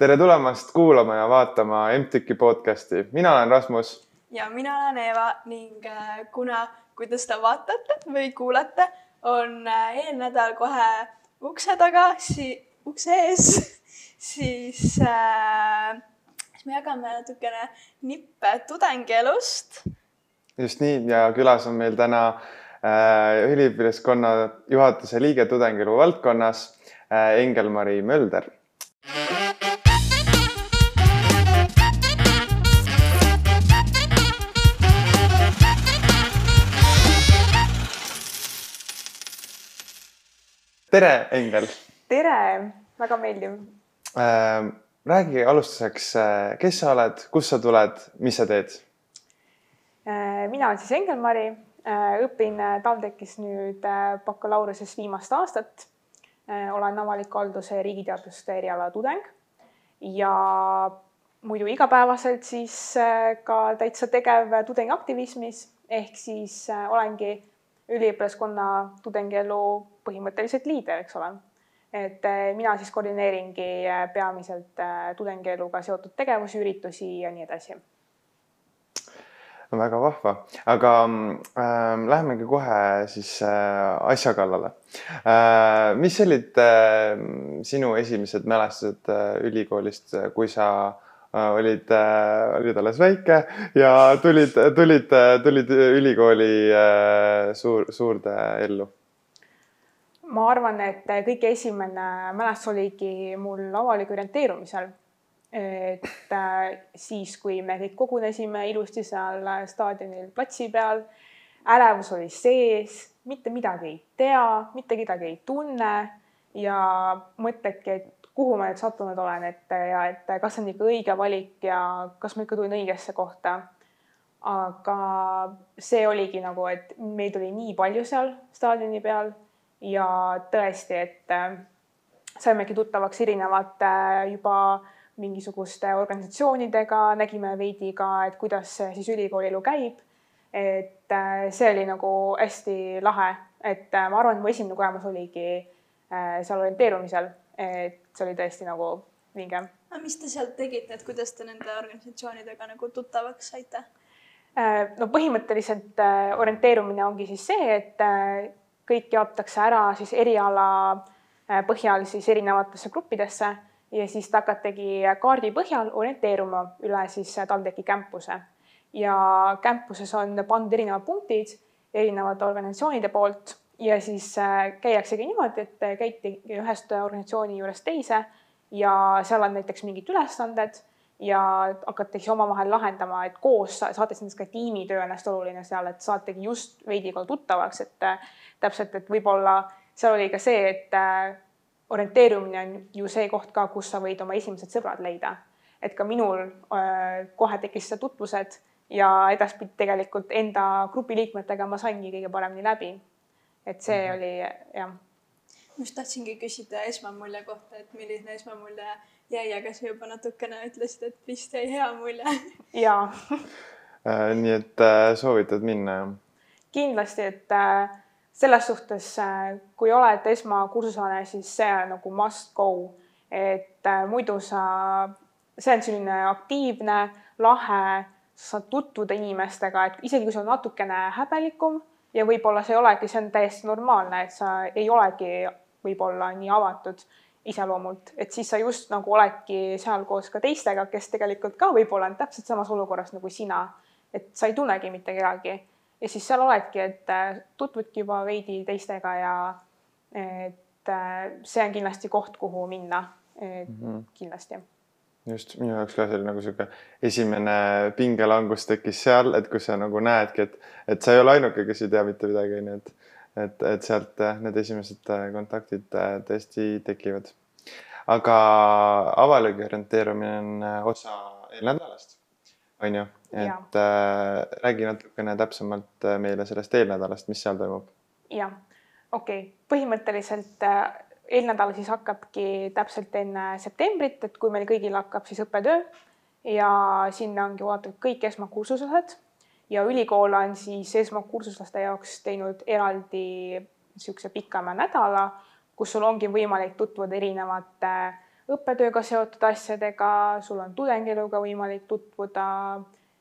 tere tulemast kuulama ja vaatama MTÜK-i podcasti, mina olen Rasmus. ja mina olen Eeva ning äh, kuna, kui te seda vaatate või kuulate, on äh, eelnädal kohe ukse taga, ukse ees, siis äh, me jagame natukene nippe tudengielust. just nii ja külas on meil täna äh, üliõpilaskonna juhatuse liige tudengielu valdkonnas äh, Engel-Mari Mölder tere, Engel. tere, väga meeldiv äh,. räägi alustuseks, äh, kes sa oled, kust sa tuled, mis sa teed äh,? mina olen siis Engel-Mari äh,, õpin TalTechis nüüd bakalaureusest viimast aastat olen avaliku halduse ja riigiteaduste eriala tudeng ja muidu igapäevaselt siis ka täitsa tegev tudengiaktivismis ehk siis olengi üliõpilaskonna tudengielu põhimõtteliselt liider, eks ole. et eh, mina siis koordineeringi eh, peamiselt eh, tudengieluga seotud tegevusi, üritusi ja nii edasi. väga vahva, aga äh, lähemegi kohe siis äh, asja kallale äh,. mis olid äh, sinu esimesed mälestused äh, ülikoolist, kui sa äh, olid äh,, olid alles väike ja tulid, tulid, tulid ülikooli äh, suur, suurde ellu ma arvan, et kõige esimene mälestus oligi mul avaliku orienteerumisel. et äh, siis, kui me kõik kogunesime ilusti seal staadionil platsi peal, ärevus oli sees, mitte midagi ei tea, mitte kedagi ei tunne ja mõtledki, et kuhu ma nüüd sattunud olen, et ja et kas see on ikka õige valik ja kas ma ikka tulin õigesse kohta. aga see oligi nagu, et meid oli nii palju seal staadioni peal ja tõesti, et äh, saimegi tuttavaks erinevate äh, juba mingisuguste organisatsioonidega, nägime veidi ka, et kuidas siis ülikooli elu käib. et äh, see oli nagu hästi lahe, et ma arvan, et mu esimene kogemus oligi seal orienteerumisel, et see oli tõesti nagu vinge. aga mis te seal tegite, et kuidas te nende organisatsioonidega nagu tuttavaks saite? no põhimõtteliselt orienteerumine ongi siis see, et kõik jaotatakse ära siis eriala äh, põhjal siis erinevatesse gruppidesse ja siis te hakategi kaardi põhjal orienteeruma üle siis TalTechi campus'e. ja campus'es on pandud erinevad punktid erinevate organisatsioonide poolt ja siis äh, käiaksegi niimoodi, et käiti ühest organisatsiooni juurest teise ja seal on näiteks mingid ülesanded ja hakatakse omavahel lahendama, et koos saate siis ka tiimitöö on hästi oluline seal, et saategi just veidi ka tuttavaks, et täpselt, et võib-olla seal oli ka see, et äh, orienteerumine on ju see koht ka, kus sa võid oma esimesed sõbrad leida. et ka minul äh, kohe tekkisid tutvused ja edaspidi tegelikult enda grupi liikmetega ma saingi kõige paremini läbi. et see mm -hmm. oli jah. ma just tahtsingi küsida esmamulje kohta, et milline esmamulje jäi, aga sa juba natukene ütlesid, et vist jäi hea mulje. jaa äh, nii et äh, soovitad minna, jah? kindlasti, et äh, selles suhtes, kui oled esmakursuslane, siis see on nagu must go, et muidu sa, see on selline aktiivne, lahe, sa saad tutvuda inimestega, et isegi kui sa oled natukene häbelikum ja võib-olla see ei olegi, see on täiesti normaalne, et sa ei olegi võib-olla nii avatud iseloomult, et siis sa just nagu oledki seal koos ka teistega, kes tegelikult ka võib-olla on täpselt samas olukorras nagu sina. et sa ei tunnegi mitte kedagi ja siis seal oledki, et äh, tutvudki juba veidi teistega ja et äh, see on kindlasti koht, kuhu minna. Mm -hmm. kindlasti. just minu jaoks ka see oli nagu sihuke esimene pingelangus tekkis seal, et kus sa nagu näedki, et, et sa ei ole ainuke, kes ei tea mitte midagi, onju, et et, et sealt need esimesed kontaktid äh, tõesti tekivad. aga avalik orienteerumine on osa eelnädalast on ju, et äh, räägi natukene täpsemalt meile sellest eelnädalast, mis seal toimub. jah, okei okay., põhimõtteliselt äh, eelnädal siis hakkabki täpselt enne septembrit, et kui meil kõigil hakkab siis õppetöö ja sinna ongi oodatud kõik esmakursuslased ja ülikool on siis esmakursuslaste jaoks teinud eraldi niisuguse pikema nädala, kus sul ongi võimalik tutvuda erinevate õppetööga seotud asjadega, sul on tudengieluga võimalik tutvuda,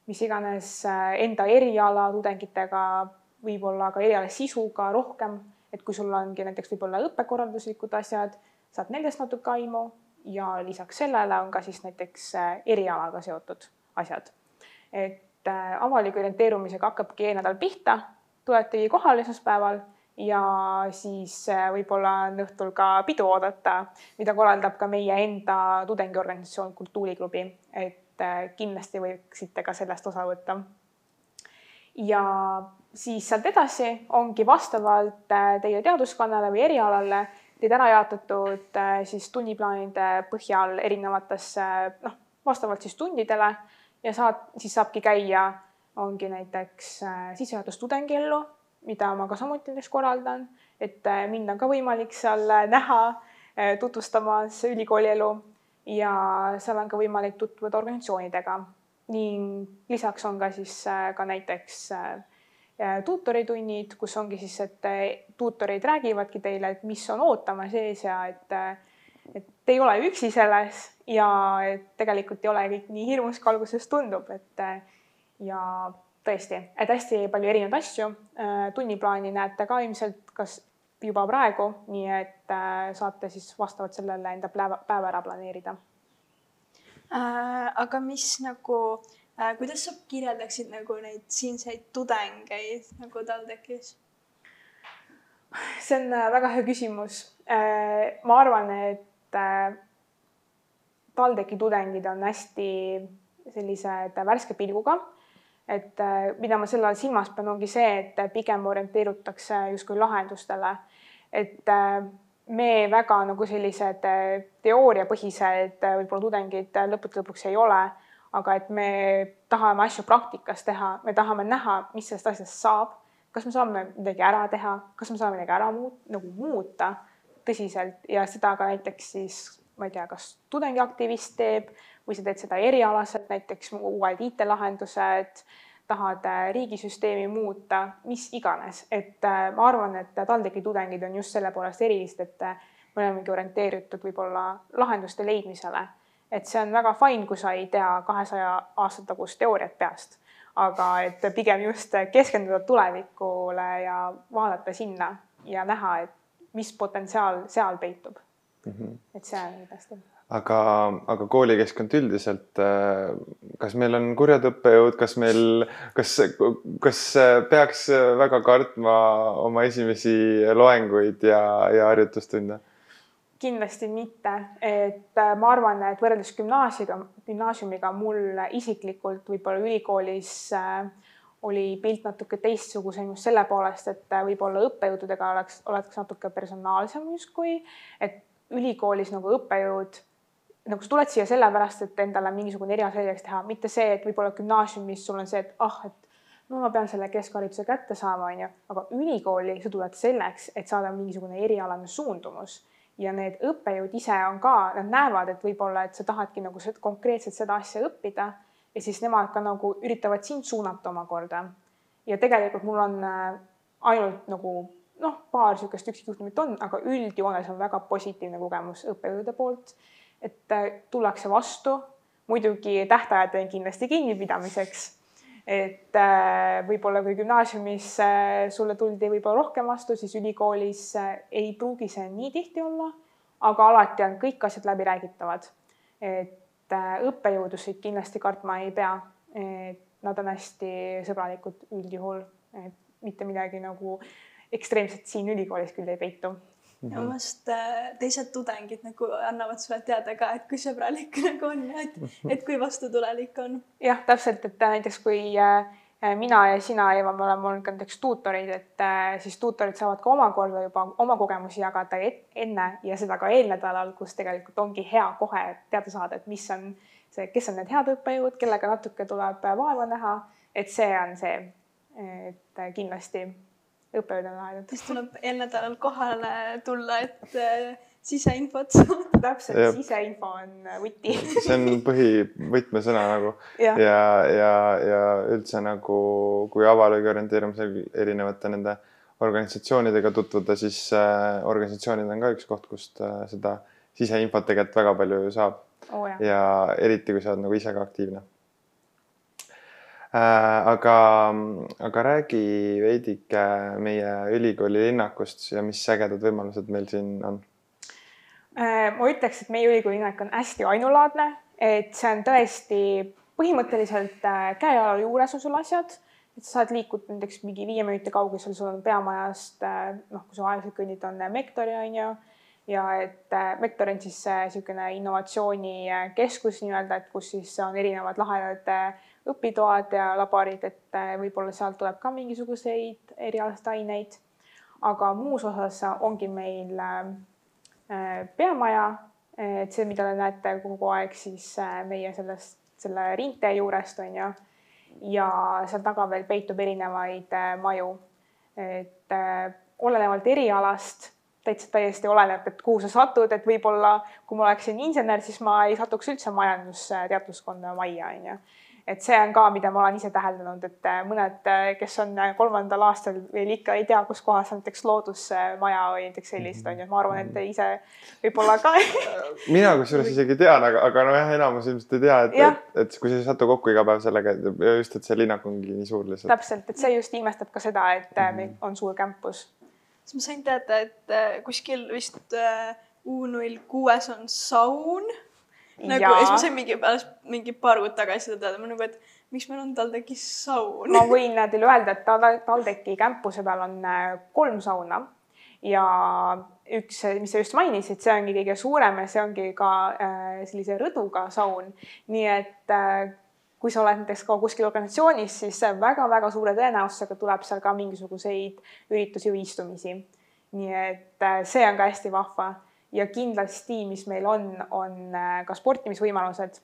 mis iganes äh, enda eriala tudengitega, võib-olla ka eriala sisuga rohkem, et kui sul ongi näiteks võib-olla õppekorralduslikud asjad, saad nendest natuke aimu ja lisaks sellele on ka siis näiteks äh, erialaga seotud asjad. et äh, avaliku orienteerumisega hakkabki eelnädal pihta, tuletegi kohale esmaspäeval ja siis äh, võib-olla on õhtul ka pidu oodata, mida korraldab ka meie enda tudengiorganisatsioon Kultuuriklubi, et kindlasti võiksite ka sellest osa võtta. ja siis sealt edasi ongi vastavalt teie teaduskonnale või erialale teid ära jaotatud äh, siis tunniplaanide põhjal erinevatesse noh, vastavalt siis tundidele ja saad, siis saabki käia, ongi näiteks äh, sissejuhatus tudengiellu, mida ma ka samuti näiteks korraldan, et äh, mind on ka võimalik seal näha tutvustamas ülikooli elu ja seal on ka võimalik tutvuda organisatsioonidega. Ning lisaks on ka siis ka näiteks tuutoritunnid, kus ongi siis, et tuutorid räägivadki teile, et mis on ootamas ees ja et, et te ei ole üksi selles ja et tegelikult ei ole kõik nii hirmus, kui alguses tundub, et eh, ja tõesti, et hästi palju erinevaid asju. tunniplaani näete ka ilmselt kas juba praegu, nii et saate siis vastavalt sellele enda päeva, päeva ära planeerida äh,. aga mis nagu äh, Äh, kuidas sa kirjeldaksid nagu neid siinseid tudengeid nagu TalTechis? see on äh, väga hea küsimus. Äh, ma arvan, et TalTechi tudengid on hästi sellised värske pilguga. et mida ma selle all silmas pean, ongi see, et pigem orienteerutakse justkui lahendustele. et me väga nagu sellised teooriapõhised võib-olla tudengid lõppude lõpuks ei ole aga et me tahame asju praktikas teha, me tahame näha, mis sellest asjast saab, kas me saame midagi ära teha, kas me saame midagi ära muut-, nagu muuta tõsiselt ja seda ka näiteks siis ma ei tea, kas tudengiaktivist teeb või sa teed seda erialaselt, näiteks uued IT-lahendused, tahad äh, riigisüsteemi muuta, mis iganes, et äh, ma arvan, et TalTechi tudengid on just selle poolest erilised, et äh, me olemegi orienteeritud võib-olla lahenduste leidmisele. Et see on väga fine, kui sa ei tea kahesaja aasta tagust teooriat peast, aga et pigem just keskenduda tulevikule ja vaadata sinna ja näha, et mis potentsiaal seal peitub mm. -hmm. et see on kindlasti aga, aga koolikeskkond üldiselt, kas meil on kurjad õppejõud, kas meil, kas, kas peaks väga kartma oma esimesi loenguid ja, ja harjutustunde? kindlasti mitte, et äh, ma arvan, et võrreldes gümnaasiumiga, gümnaasiumiga mul isiklikult võib-olla ülikoolis äh, oli pilt natuke teistsugusem just selle poolest, et äh, võib-olla õppejõududega oleks, oleks natuke personaalsem justkui, et ülikoolis nagu õppejõud, nagu sa tuled siia sellepärast, et endale mingisugune eriala selgeks teha, mitte see, et võib-olla gümnaasiumis sul on see, et ah, et no ma pean selle keskhariduse kätte saama, onju, aga ülikooli sa tuled selleks, et saada mingisugune erialane suundumus. Ja need õppejõud ise on ka, nad näevad, et võib-olla, et sa tahadki nagu konkreetselt seda asja õppida ja siis nemad ka nagu üritavad sind suunata omakorda. ja tegelikult mul on äh, ainult nagu noh, paar niisugust üksikjuhtumit on, aga üldjoones on väga positiivne kogemus õppejõudude poolt. et äh, tullakse vastu, muidugi tähtajad on kindlasti kinnipidamiseks et äh, võib-olla kui gümnaasiumis sulle tuldi võib-olla rohkem vastu, siis ülikoolis ei pruugi see nii tihti olla, aga alati on kõik asjad läbiräägitavad. et õppejõudusid kindlasti kartma ei pea. Nad on hästi sõbralikud üldjuhul, et mitte midagi nagu ekstreemset siin ülikoolis küll ei peitu ja mhm. vast äh, teised tudengid nagu annavad sulle teada ka, et kui sõbralik nagu on ja et, et kui vastutulelik on. jah, täpselt, et näiteks kui äh, mina ja sina, Eva, me oleme olnud ka näiteks tuutorid, et äh, siis tuutorid saavad ka omakorda juba oma kogemusi jagada enne ja seda ka eelnädalal, kus tegelikult ongi hea kohe teada saada, et mis on see, kes on need head õppejõud, kellega natuke tuleb vaeva näha, et see on see, et kindlasti õppejõud on lahedad. siis tuleb eelnädalal kohale tulla, et äh, siseinfot saada. täpselt, siseinfo on äh, võti see on põhivõtmesõna nagu ja, ja, ja, ja üldse nagu, kui avalõige orienteerumisel erinevate nende organisatsioonidega tutvuda, siis äh, organisatsioonid on ka üks koht, kust äh, seda siseinfot tegelikult väga palju ju saab jaa. ja eriti, kui sa oled nagu ise ka aktiivne. aga, aga räägi veidike meie ülikooli linnakust ja mis ägedad võimalused meil siin on. Äh, ma ütleks, et meie ülikooli linnak on hästi ainulaadne, et see on tõesti põhimõtteliselt äh, käe-jala juures on sul asjad, et sa saad liikuda näiteks mingi viie minuti kaugusel, sul on peamajast äh, noh, kui sa aeglaselt kõnnid, on Mektori on ju ja et Mektor on siis niisugune innovatsioonikeskus nii-öelda, et kus siis on erinevad lahedad õpitoad ja laborid, et võib-olla sealt tuleb ka mingisuguseid erialaseid aineid. aga muus osas ongi meil peamaja, et see, mida te näete kogu aeg siis äh, meie sellest, selle ringtee juurest on ju. ja seal taga veel peitub erinevaid äh, maju. et äh, olenevalt erialast täitsa täiesti oleneb, et kuhu sa satud, et võib-olla kui ma oleksin insener, siis ma ei satuks üldse majandusteaduskonda majja, onju. Et see on ka, mida ma olen ise täheldanud, et äh, mõned, kes on äh, kolmandal aastal veel ikka ei tea, kus kohas on näiteks loodusmaja või näiteks sellist onju, et ma arvan, et te ise võib-olla ka mina kusjuures isegi tean, aga, aga nojah, enamus ilmselt ei tea, et et, et kui sa ei satu kokku iga päev sellega, just, et see linnak ongi nii suur lihtsalt. täpselt, et see just ilmestab ka seda, et äh, meil on suur campus. siis ma sain teada, et äh, kuskil vist äh, U null kuues on saun. Nagu ja siis ma sain mingi alles mingi paar kuud tagasi seda teada, ma nagu, et miks meil on TalTechis saun ma võin teile öelda, et Tal- TalTechi campuse peal on äh, kolm sauna ja üks, mis sa just mainisid, see ongi kõige suurem ja see ongi ka äh, sellise rõduga saun. nii et äh, kui sa oled näiteks ka kuskil organisatsioonis, siis väga-väga suure tõenäosusega tuleb seal ka mingisuguseid üritusi või istumisi. nii et see on ka hästi vahva ja kindlasti, mis meil on, on äh, ka sportimisvõimalused.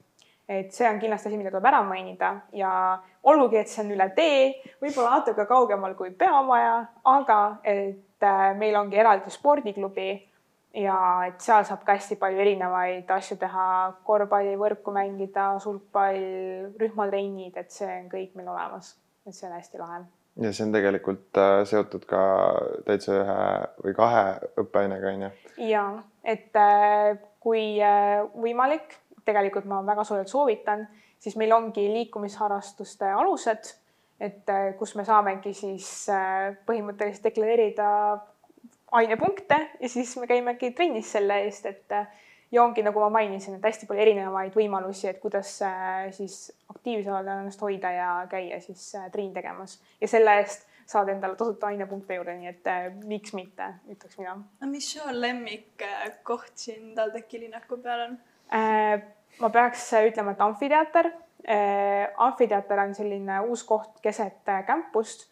Et see on kindlasti asi, mida tuleb ära mainida. Ja olgugi, et see on üle tee, võib-olla natuke kaugemal kui peamaja, aga et äh, meil ongi eraldi spordiklubi ja et seal saab ka hästi palju erinevaid asju teha, korvpalli, võrku mängida, sulgpall, rühmatrennid, et see on kõik meil olemas, et see on hästi lahe. Ja see on tegelikult äh, seotud ka täitsa ühe või kahe õppeainega onju. ja et äh, kui äh, võimalik, tegelikult ma väga soojalt soovitan, siis meil ongi liikumisharrastuste alused, et kus me saamegi siis põhimõtteliselt deklareerida ainepunkte ja siis me käimegi trennis selle eest, et ja ongi, nagu ma mainisin, et hästi palju erinevaid võimalusi, et kuidas äh, siis aktiivsena ennast hoida ja käia siis äh, trenni tegemas ja selle eest saad endale tasuta ainepunkte juurde, nii et äh, miks mitte, ütleks mina aga mis su lemmikkoht siin TalTechi linnaku peal on? Äh, ma peaks ütlema, et amfiteater. amfiteater on selline uus koht keset äh, campust,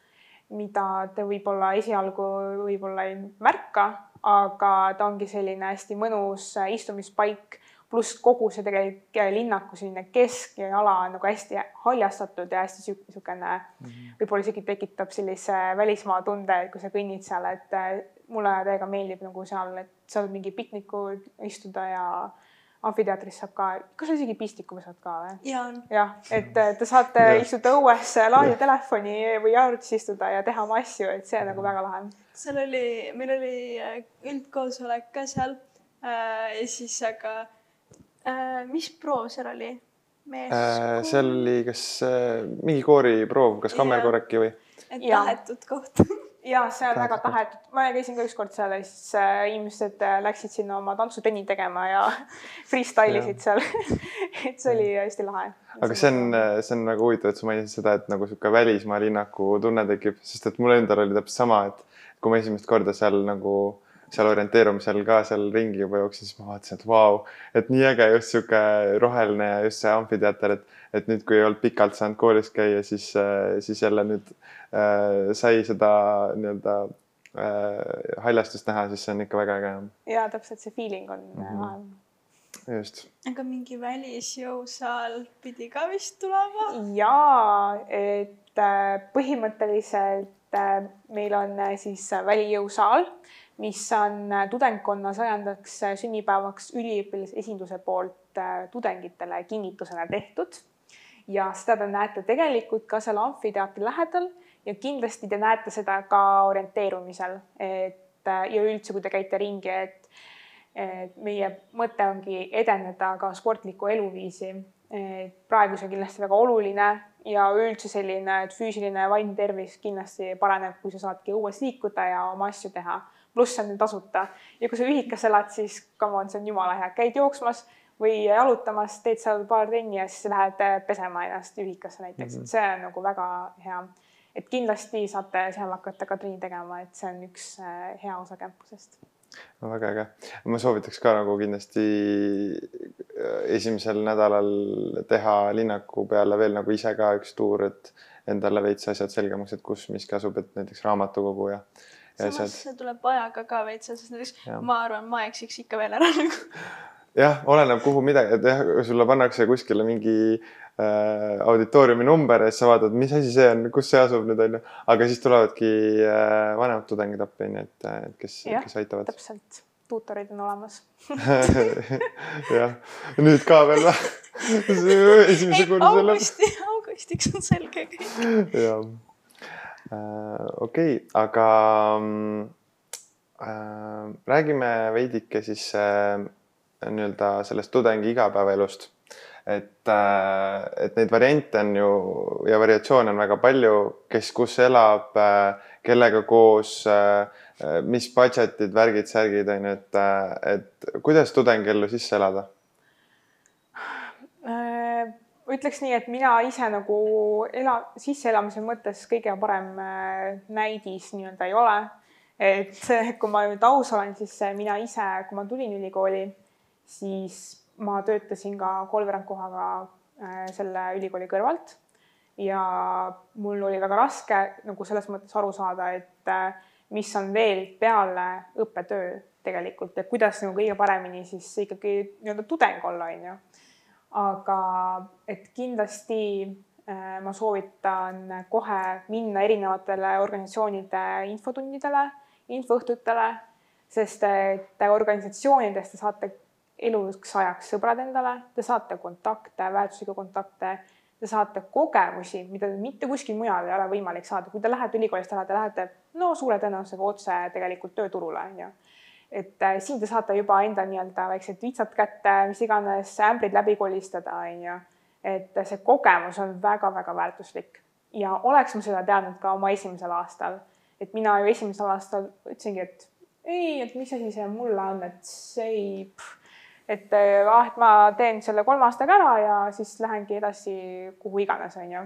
mida te võib-olla esialgu võib-olla ei märka, aga ta ongi selline hästi mõnus äh, istumispaik, pluss kogu see tegelikult äh, linnaku selline keskala on nagu hästi haljastatud ja hästi niisugune võib-olla isegi tekitab sellise välismaa tunde, kui sa kõnnid seal, et äh, mulle täiega meeldib nagu seal, et saad mingi piknikul istuda ja amfiteatris saab ka, kas sa isegi pistiku saad ka või? ja jah, et te saate Jah. istuda õues, laadida telefoni või arvutis istuda ja teha oma asju, et see on nagu väga lahe. seal oli, meil oli äh, üldkoosolek ka seal äh, ja siis aga äh, mis proov seal oli? mees Äh, seal oli kas äh, mingi kooriproov, kas Jaa. kammerkorreki või? et tahetud koht ja see on väga Tahetud. ma käisin ka ükskord seal ja siis äh, inimesed äh, läksid sinna oma tantsutenni tegema ja freestyle isid seal. et see oli hästi lahe. aga see on, see on nagu huvitav, et sa mainisid seda, et nagu sihuke välismaa linnaku tunne tekib, sest et mul endal oli täpselt sama, et kui ma esimest korda seal nagu seal orienteerumisel ka seal ringi juba jooksin, siis ma vaatasin, et vau, et nii äge just sihuke roheline ja just see amfiteater, et, et nüüd, kui ei olnud pikalt saanud koolis käia, siis, siis jälle nüüd äh, sai seda nii-öelda äh, haljastust näha, siis see on ikka väga äge, ja täpselt see feeling on mm Mhm. lahe just. aga mingi välisjõusaal pidi ka vist tulema. ja et äh, põhimõtteliselt äh, meil on äh, siis välijõusaal, mis on äh, tudengkonna sajandaks äh, sünnipäevaks üliõpilasesinduse poolt äh, tudengitele kingitusena tehtud. ja seda te näete tegelikult ka seal amfiteatri lähedal ja kindlasti te näete seda ka orienteerumisel, et ja üldse, kui te käite ringi, et et meie mõte ongi edeneda ka sportlikku eluviisi. praegu see on kindlasti väga oluline ja üldse selline, et füüsiline ja vaimne tervis kindlasti paraneb, kui sa saadki õues liikuda ja oma asju teha. Pluss see on tasuta ja kui sa ühikas elad, siis come on, see on jumala hea, käid jooksmas või jalutamas, teed seal paar trenni ja siis lähed pesema ennast ühikasse näiteks mm, -hmm. et see on nagu väga hea. et kindlasti saate seal hakata ka trenni tegema, et see on üks äh, hea osa campusest no väga äge, ma soovitaks ka nagu kindlasti äh, esimesel nädalal teha linnaku peale veel nagu ise ka üks tuur, et endale veits asjad selgemaks, et kus miski asub, et näiteks raamatukogu ja. Samas see tuleb ajaga ka veits, sest näiteks ja. ma arvan, ma eksiks ikka veel ära nagu. jah, oleneb, kuhu midagi, et jah, sulle pannakse kuskile mingi äh, auditooriumi number ja siis sa vaatad, mis asi see on, kus see asub nüüd onju, aga siis tulevadki äh, vanemad tudengid appi onju, et, et kes, kes aitavad. täpselt, tuutorid on olemas jah, nüüd ka veel või? esimese kursuse lõpp. augusti, augustiks on selge kõik. jah äh,, okei okay,, aga äh, räägime veidike siis äh, nii-öelda sellest tudengi igapäevaelust et, äh, et neid variante on ju ja variatsioone on väga palju, kes kus elab, äh, kellega koos, äh, mis budget'id, värgid, särgid on ju, et, et kuidas tudengiellu sisse elada? Ütleks nii, et mina ise nagu ela, sisseelamise mõttes kõige parem näidis nii-öelda ei ole. et kui ma nüüd aus olen, siis mina ise, kui ma tulin ülikooli, siis ma töötasin ka kolmveerandkohaga äh, selle ülikooli kõrvalt ja mul oli väga raske nagu selles mõttes aru saada, et äh, mis on veel peale õppetöö tegelikult ja kuidas nagu kõige paremini siis ikkagi nii-öelda tudeng olla, on ju. Aga et kindlasti äh, ma soovitan kohe minna erinevatele organisatsioonide infotundidele, infoõhtutele, sest et organisatsioonidest te saate eluks ajaks sõbrad endale, te saate kontakte, väärtuslikke kontakte, te saate kogemusi, mida mitte kuskil mujal ei ole võimalik saada, kui te lähete ülikoolist ära, te lähete no suure tõenäosusega otse tegelikult tööturule onju. Et äh, siin te saate juba enda nii-öelda väiksed vitsad kätte, mis iganes ämbrid läbi kolistada onju. et see kogemus on väga-väga väärtuslik ja oleks ma seda teadnud ka oma esimesel aastal, et mina ju esimesel aastal ütlesingi, et ei, et mis asi see mulle on, et see ei et ah, et ma teen selle kolme aastaga ära ja siis lähengi edasi kuhu iganes, onju.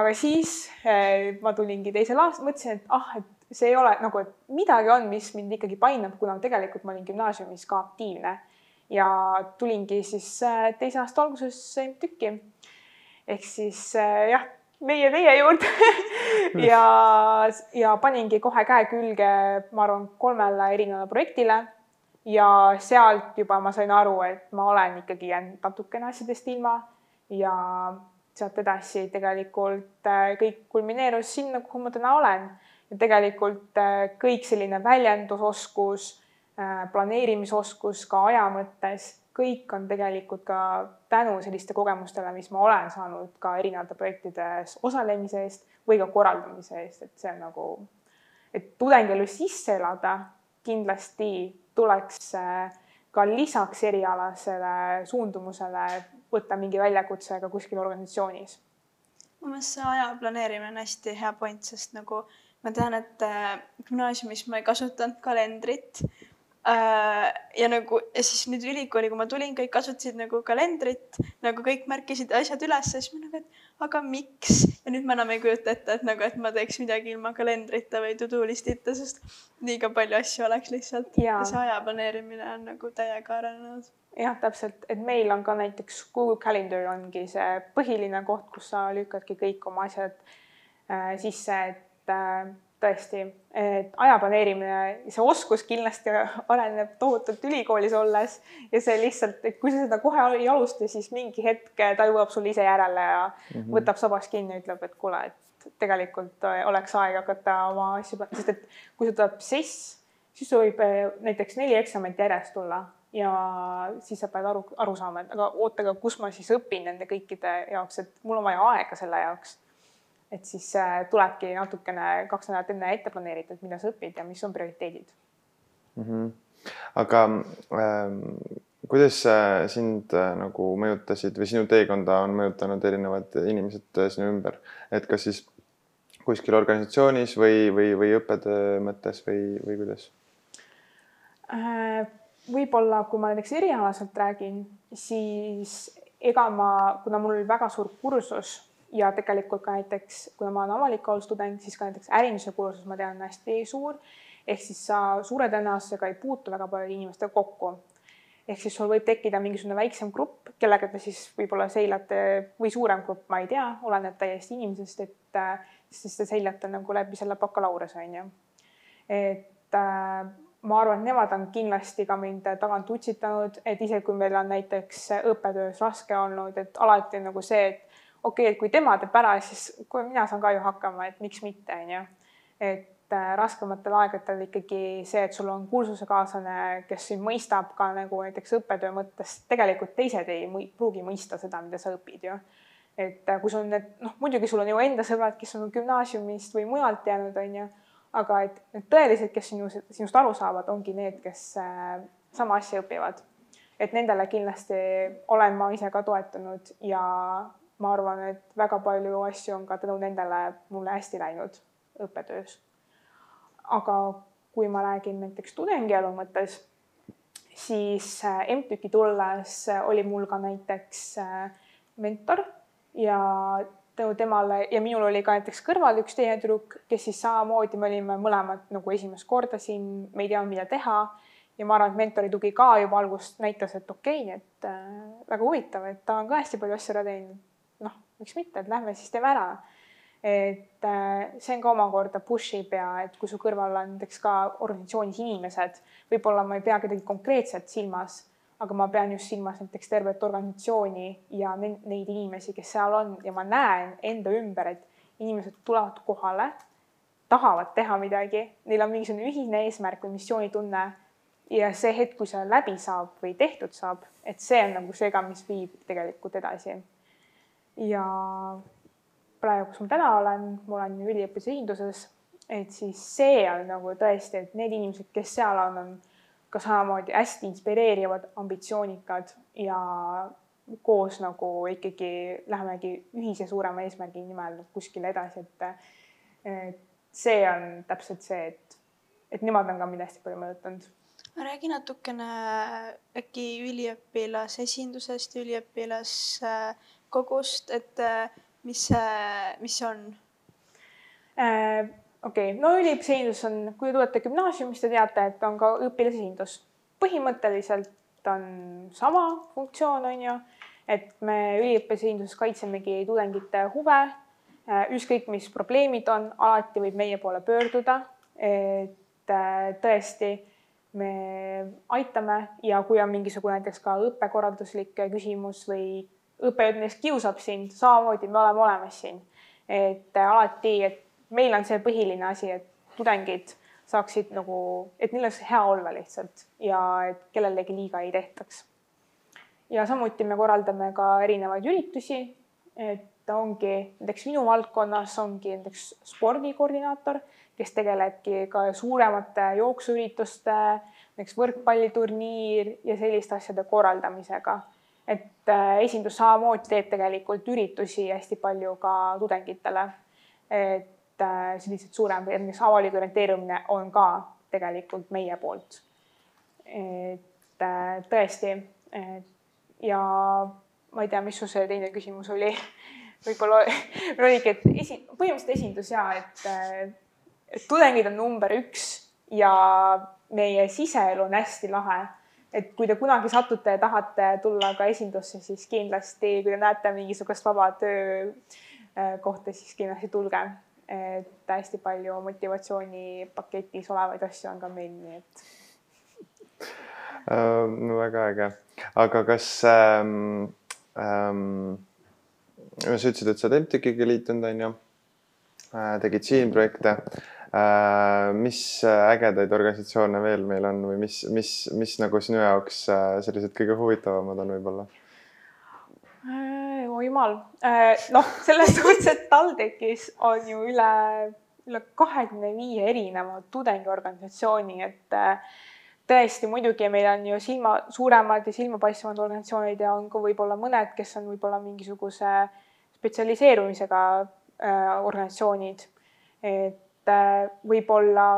aga siis eh, ma tulingi teisel aastal, mõtlesin, et ah, et see ei ole nagu, et midagi on, mis mind ikkagi painab, kuna tegelikult ma olin gümnaasiumis ka aktiivne. Ja tulingi siis äh, teise aasta alguses MTÜK-i ehk siis äh, jah, meie teie juurde. Ja, ja paningi kohe käe külge, ma arvan, kolmele erinevale projektile. Ja sealt juba ma sain aru, et ma olen ikkagi jäänud natukene asjadest ilma. Ja sealt edasi tegelikult äh, kõik kulmineerus sinna, kuhu ma täna olen. Ja tegelikult äh, kõik selline väljendusoskus, äh, planeerimisoskus ka aja mõttes, kõik on tegelikult ka tänu selliste kogemustele, mis ma olen saanud ka erinevate projektides osalemise eest või ka korraldamise eest, et see on nagu, et tudengielu sisse elada kindlasti tuleks äh, ka lisaks erialasele suundumusele võtta mingi väljakutse ka kuskil organisatsioonis. mu meelest see aja planeerimine on hästi hea point, sest nagu ma tean, et äh, gümnaasiumis ma ei kasutanud kalendrit Äh, ja nagu ja siis nüüd ülikooli, kui ma tulin, kõik kasutasid nagu kalendrit, nagu kõik märkisid asjad üles, siis ma nagu, et aga miks? ja nüüd ma enam ei kujuta ette, et nagu, et ma teeks midagi ilma kalendrita või to do list'ita, sest liiga palju asju oleks lihtsalt ja, ja see aja planeerimine on nagu täiega arenenud. jah, täpselt, et meil on ka näiteks Google Calendar ongi see põhiline koht, kus sa lükkadki kõik oma asjad äh, sisse, et äh, tõesti, et aja planeerimine, see oskus kindlasti areneb tohutult ülikoolis olles ja see lihtsalt, et kui sa seda kohe ei alusta, siis mingi hetk ta jõuab sulle ise järele ja mm -hmm. võtab sabast kinni ütleb, et kuule, et tegelikult oleks aeg hakata oma asju, sest et kui sul tuleb sess, siis sul võib näiteks neli eksamit järjest tulla ja siis sa pead aru, aru saama, et aga oota, aga kus ma siis õpin nende kõikide jaoks, et mul on vaja aega selle jaoks et siis äh, tulebki natukene kaks nädalat enne ette planeerida, et mida sa õpid ja mis on prioriteedid mm. -hmm aga ähm, kuidas äh, sind äh, nagu mõjutasid või sinu teekonda on mõjutanud erinevad inimesed sinu ümber, et kas siis kuskil organisatsioonis või, või, või õppetöö mõttes või, või kuidas? Äh, võib-olla, kui ma näiteks erialaselt räägin, siis ega ma, kuna mul oli väga suur kursus ja tegelikult ka näiteks, kuna ma olen avaliku halduse tudeng, siis ka näiteks ärinduse kursus ma tean hästi suur. ehk siis sa suure tõenäosusega ei puutu väga paljude inimestega kokku. ehk siis sul võib tekkida mingisugune väiksem grupp, kellega te siis võib-olla seilate või suurem grupp, ma ei tea, oleneb täiesti inimesest, et siis te seilate nagu läbi selle bakalaureuse on ju. et äh, ma arvan, et nemad on kindlasti ka mind tagant utsitanud, et isegi kui meil on näiteks õppetöös raske olnud, et alati on nagu see, et okei okay,, et kui tema teeb ära, siis kui mina saan ka ju hakkama, et miks mitte, on ju. et äh, raskematel aegadel ikkagi see, et sul on kursusekaaslane, kes sind mõistab ka nagu näiteks õppetöö mõttes, tegelikult teised ei mõi, pruugi mõista seda, mida sa õpid ju. et äh, kui sul need, noh, muidugi sul on ju enda sõbrad, kes on gümnaasiumist või mujalt jäänud, on ju, aga et need tõelised, kes sinu, sinust aru saavad, ongi need, kes äh, sama asja õpivad. et nendele kindlasti olen ma ise ka toetunud ja ma arvan, et väga palju asju on ka tänu nendele mulle hästi läinud õppetöös. aga kui ma räägin näiteks tudengielu mõttes, siis äh, MTÜK-i tulles oli mul ka näiteks äh, mentor ja tänu temale ja minul oli ka näiteks kõrval üks teine tüdruk, kes siis samamoodi, me olime mõlemad nagu esimest korda siin, me ei teadnud, mida teha. ja ma arvan, et mentori tugi ka juba algust näitas, et okei okay,, et äh, väga huvitav, et ta on ka hästi palju asju ära teinud miks mitte, et lähme siis teeme ära. et äh, see on ka omakorda push ib ja et kui su kõrval on näiteks ka organisatsioonis inimesed, võib-olla ma ei pea kedagi konkreetselt silmas, aga ma pean just silmas näiteks tervet organisatsiooni ja neid inimesi, kes seal on ja ma näen enda ümber, et inimesed tulevad kohale, tahavad teha midagi, neil on mingisugune ühine eesmärk või missioonitunne ja see hetk, kui see läbi saab või tehtud saab, et see on nagu see ka, mis viib tegelikult edasi ja praegu, kus ma täna olen, ma olen üliõpilase esinduses, et siis see on nagu tõesti, et need inimesed, kes seal on, on ka samamoodi hästi inspireerivad, ambitsioonikad ja koos nagu ikkagi lähemegi ühise suurema eesmärgi nimel kuskile edasi, et see on täpselt see, et, et nemad on ka mind hästi palju mõjutanud. Räägi natukene äkki üliõpilasesindusest, üliõpilas äh, kogust, et äh, mis see, mis see on äh,? okei okay., no üliõpilasesindus on, kui te tulete gümnaasiumist, te teate, et on ka õpilasesindus. põhimõtteliselt on sama funktsioon, on ju, et me üliõpilasesinduses kaitsemegi tudengite huve. Äh, ükskõik, mis probleemid on, alati võib meie poole pöörduda. et äh, tõesti me aitame ja kui on mingisugune näiteks ka õppekorralduslik küsimus või õppejõud näiteks kiusab sind, samamoodi me oleme olemas siin. et äh, alati, et meil on see põhiline asi, et tudengid saaksid nagu, et neil oleks hea olla lihtsalt ja et kellelegi liiga ei tehtaks. ja samuti me korraldame ka erinevaid üritusi, et ongi näiteks minu valdkonnas ongi näiteks spordikoordinaator, kes tegelebki ka suuremate jooksuürituste, näiteks võrkpalliturniir ja selliste asjade korraldamisega et äh, esindus samamoodi teeb tegelikult üritusi hästi palju ka tudengitele. et äh, sellised suurem, näiteks avalik orienteerumine on ka tegelikult meie poolt. et äh, tõesti ja ma ei tea, mis su see teine küsimus oli võib-olla oligi, et esi, põhimõtteliselt esindus ja et, et tudengid on number üks ja meie siseelu on hästi lahe et kui te kunagi satute ja tahate tulla ka esindusse, siis kindlasti, kui te näete mingisugust vaba töö äh, siis kindlasti tulge. et hästi palju motivatsioonipaketis olevaid asju on ka meil, nii et uh,. no väga äge, aga kas ähm,, ähm, sa ütlesid, et sa oled MTÜK-iga liitunud, on ju äh,, tegid siin projekte mis ägedaid organisatsioone veel meil on või mis, mis, mis nagu sinu jaoks äh, sellised kõige huvitavamad on võib-olla? Äh, oi jumal, noh, selles suhtes, et TalTechis on ju üle, üle kahekümne viie erineva tudengiorganisatsiooni, et tõesti, muidugi meil on ju silma, suuremad ja silmapaistvad organisatsioonid ja on ka võib-olla mõned, kes on võib-olla mingisuguse spetsialiseerumisega äh, organisatsioonid. et äh, võib-olla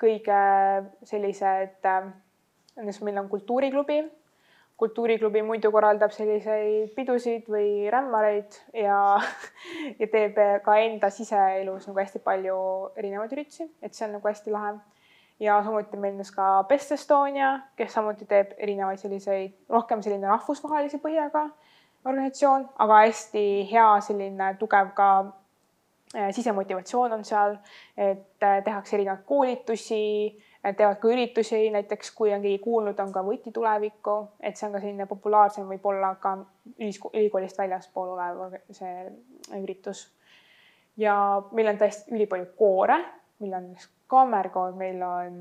kõige sellised äh,, näiteks meil on kultuuriklubi kultuuriklubi muidu korraldab selliseid pidusid või rämmareid ja, ja teeb ka enda siseelus nagu hästi palju erinevaid üritusi, et see on nagu hästi lahe. ja samuti meil on ka Best Estonia, kes samuti teeb erinevaid selliseid, rohkem selline rahvusvahelise põhjaga organisatsioon, aga hästi hea selline tugev ka äh, sisemotivatsioon on seal, et äh, tehakse erinevaid koolitusi teevad ka üritusi, näiteks kui on keegi kuulnud, on ka Võti tulevikku, et see on ka selline populaarsem, võib-olla ka ülikoolist väljaspool olev see üritus. ja meil on tõesti ülipalju koore, meil on kammerkoor, meil on,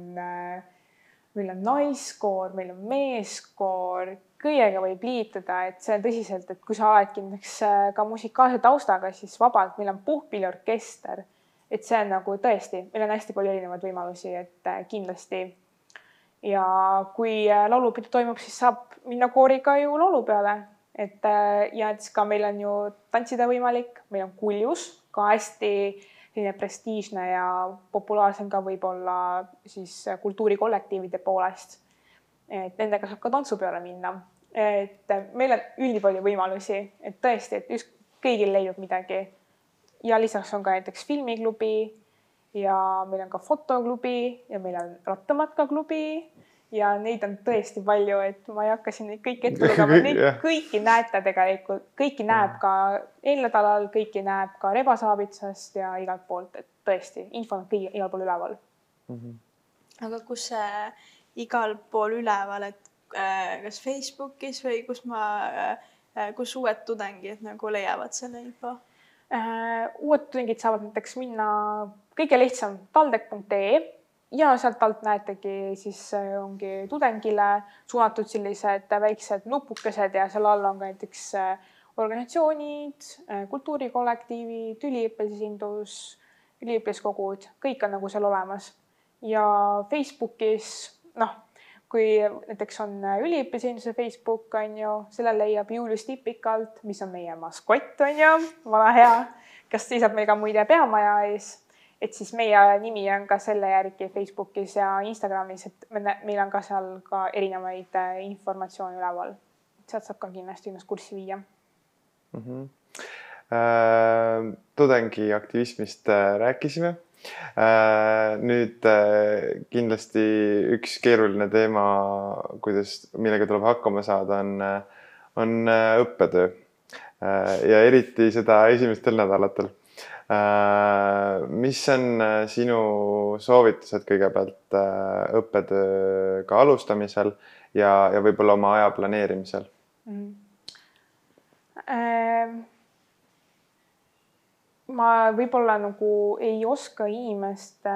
meil on naiskoor, meil on meeskoor, kõigega võib liituda, et see tõsiselt, et kui sa oledki näiteks ka musikaalse taustaga, siis vabalt, meil on puhkpilliorkester et see on nagu tõesti, meil on hästi palju erinevaid võimalusi, et äh, kindlasti. ja kui äh, laulupidu toimub, siis saab minna kooriga ju laulupeole, et äh, ja et siis ka meil on ju tantsida võimalik, meil on kuljus ka hästi selline prestiižne ja populaarsem ka võib-olla siis kultuurikollektiivide poolest. et nendega saab ka tantsupeole minna, et meil on ülipalju võimalusi, et tõesti, et just kõigil leidub midagi ja lisaks on ka näiteks filmiklubi ja meil on ka fotoklubi ja meil on rattamatkaklubi ja neid on tõesti palju, et ma ei hakka siin neid kõiki ette lugema, neid kõiki näete tegelikult, kõiki näeb ka eelnädalal, kõiki näeb ka Rebasaavitsast ja igalt poolt, et tõesti, info on kõigi igal pool üleval mm. -hmm. aga kus see igal pool üleval, et kas Facebookis või kus ma äh,, kus uued tudengid nagu leiavad selle info? Äh, uued tudengid saavad näiteks minna kõige lihtsam taldek.ee ja sealt alt näetegi siis äh, ongi tudengile suunatud sellised väiksed nupukesed ja seal all on ka näiteks äh, organisatsioonid, kultuurikollektiivid, üliõpilasesindus, üliõpilaskogud, kõik on nagu seal olemas. ja Facebookis noh kui näiteks on üliõpilasesinduse Facebook on ju, selle leiab Julius Tipikalt, mis on meie maskott on ju, vana hea, kes seisab meil ka muide peamaja ees. et siis meie nimi on ka selle järgi Facebookis ja Instagramis, et me, meil on ka seal ka erinevaid äh, informatsioone üleval. sealt saab ka kindlasti ennast kurssi viia mm. -hmm. Äh, tudengiaktivismist äh, rääkisime Äh, nüüd äh, kindlasti üks keeruline teema, kuidas, millega tuleb hakkama saada, on, on äh, õppetöö. ja eriti seda esimestel nädalatel. mis on sinu soovitused kõigepealt õppetööga alustamisel ja, ja võib-olla oma aja planeerimisel mm.? Ma võib-olla nagu ei oska inimest,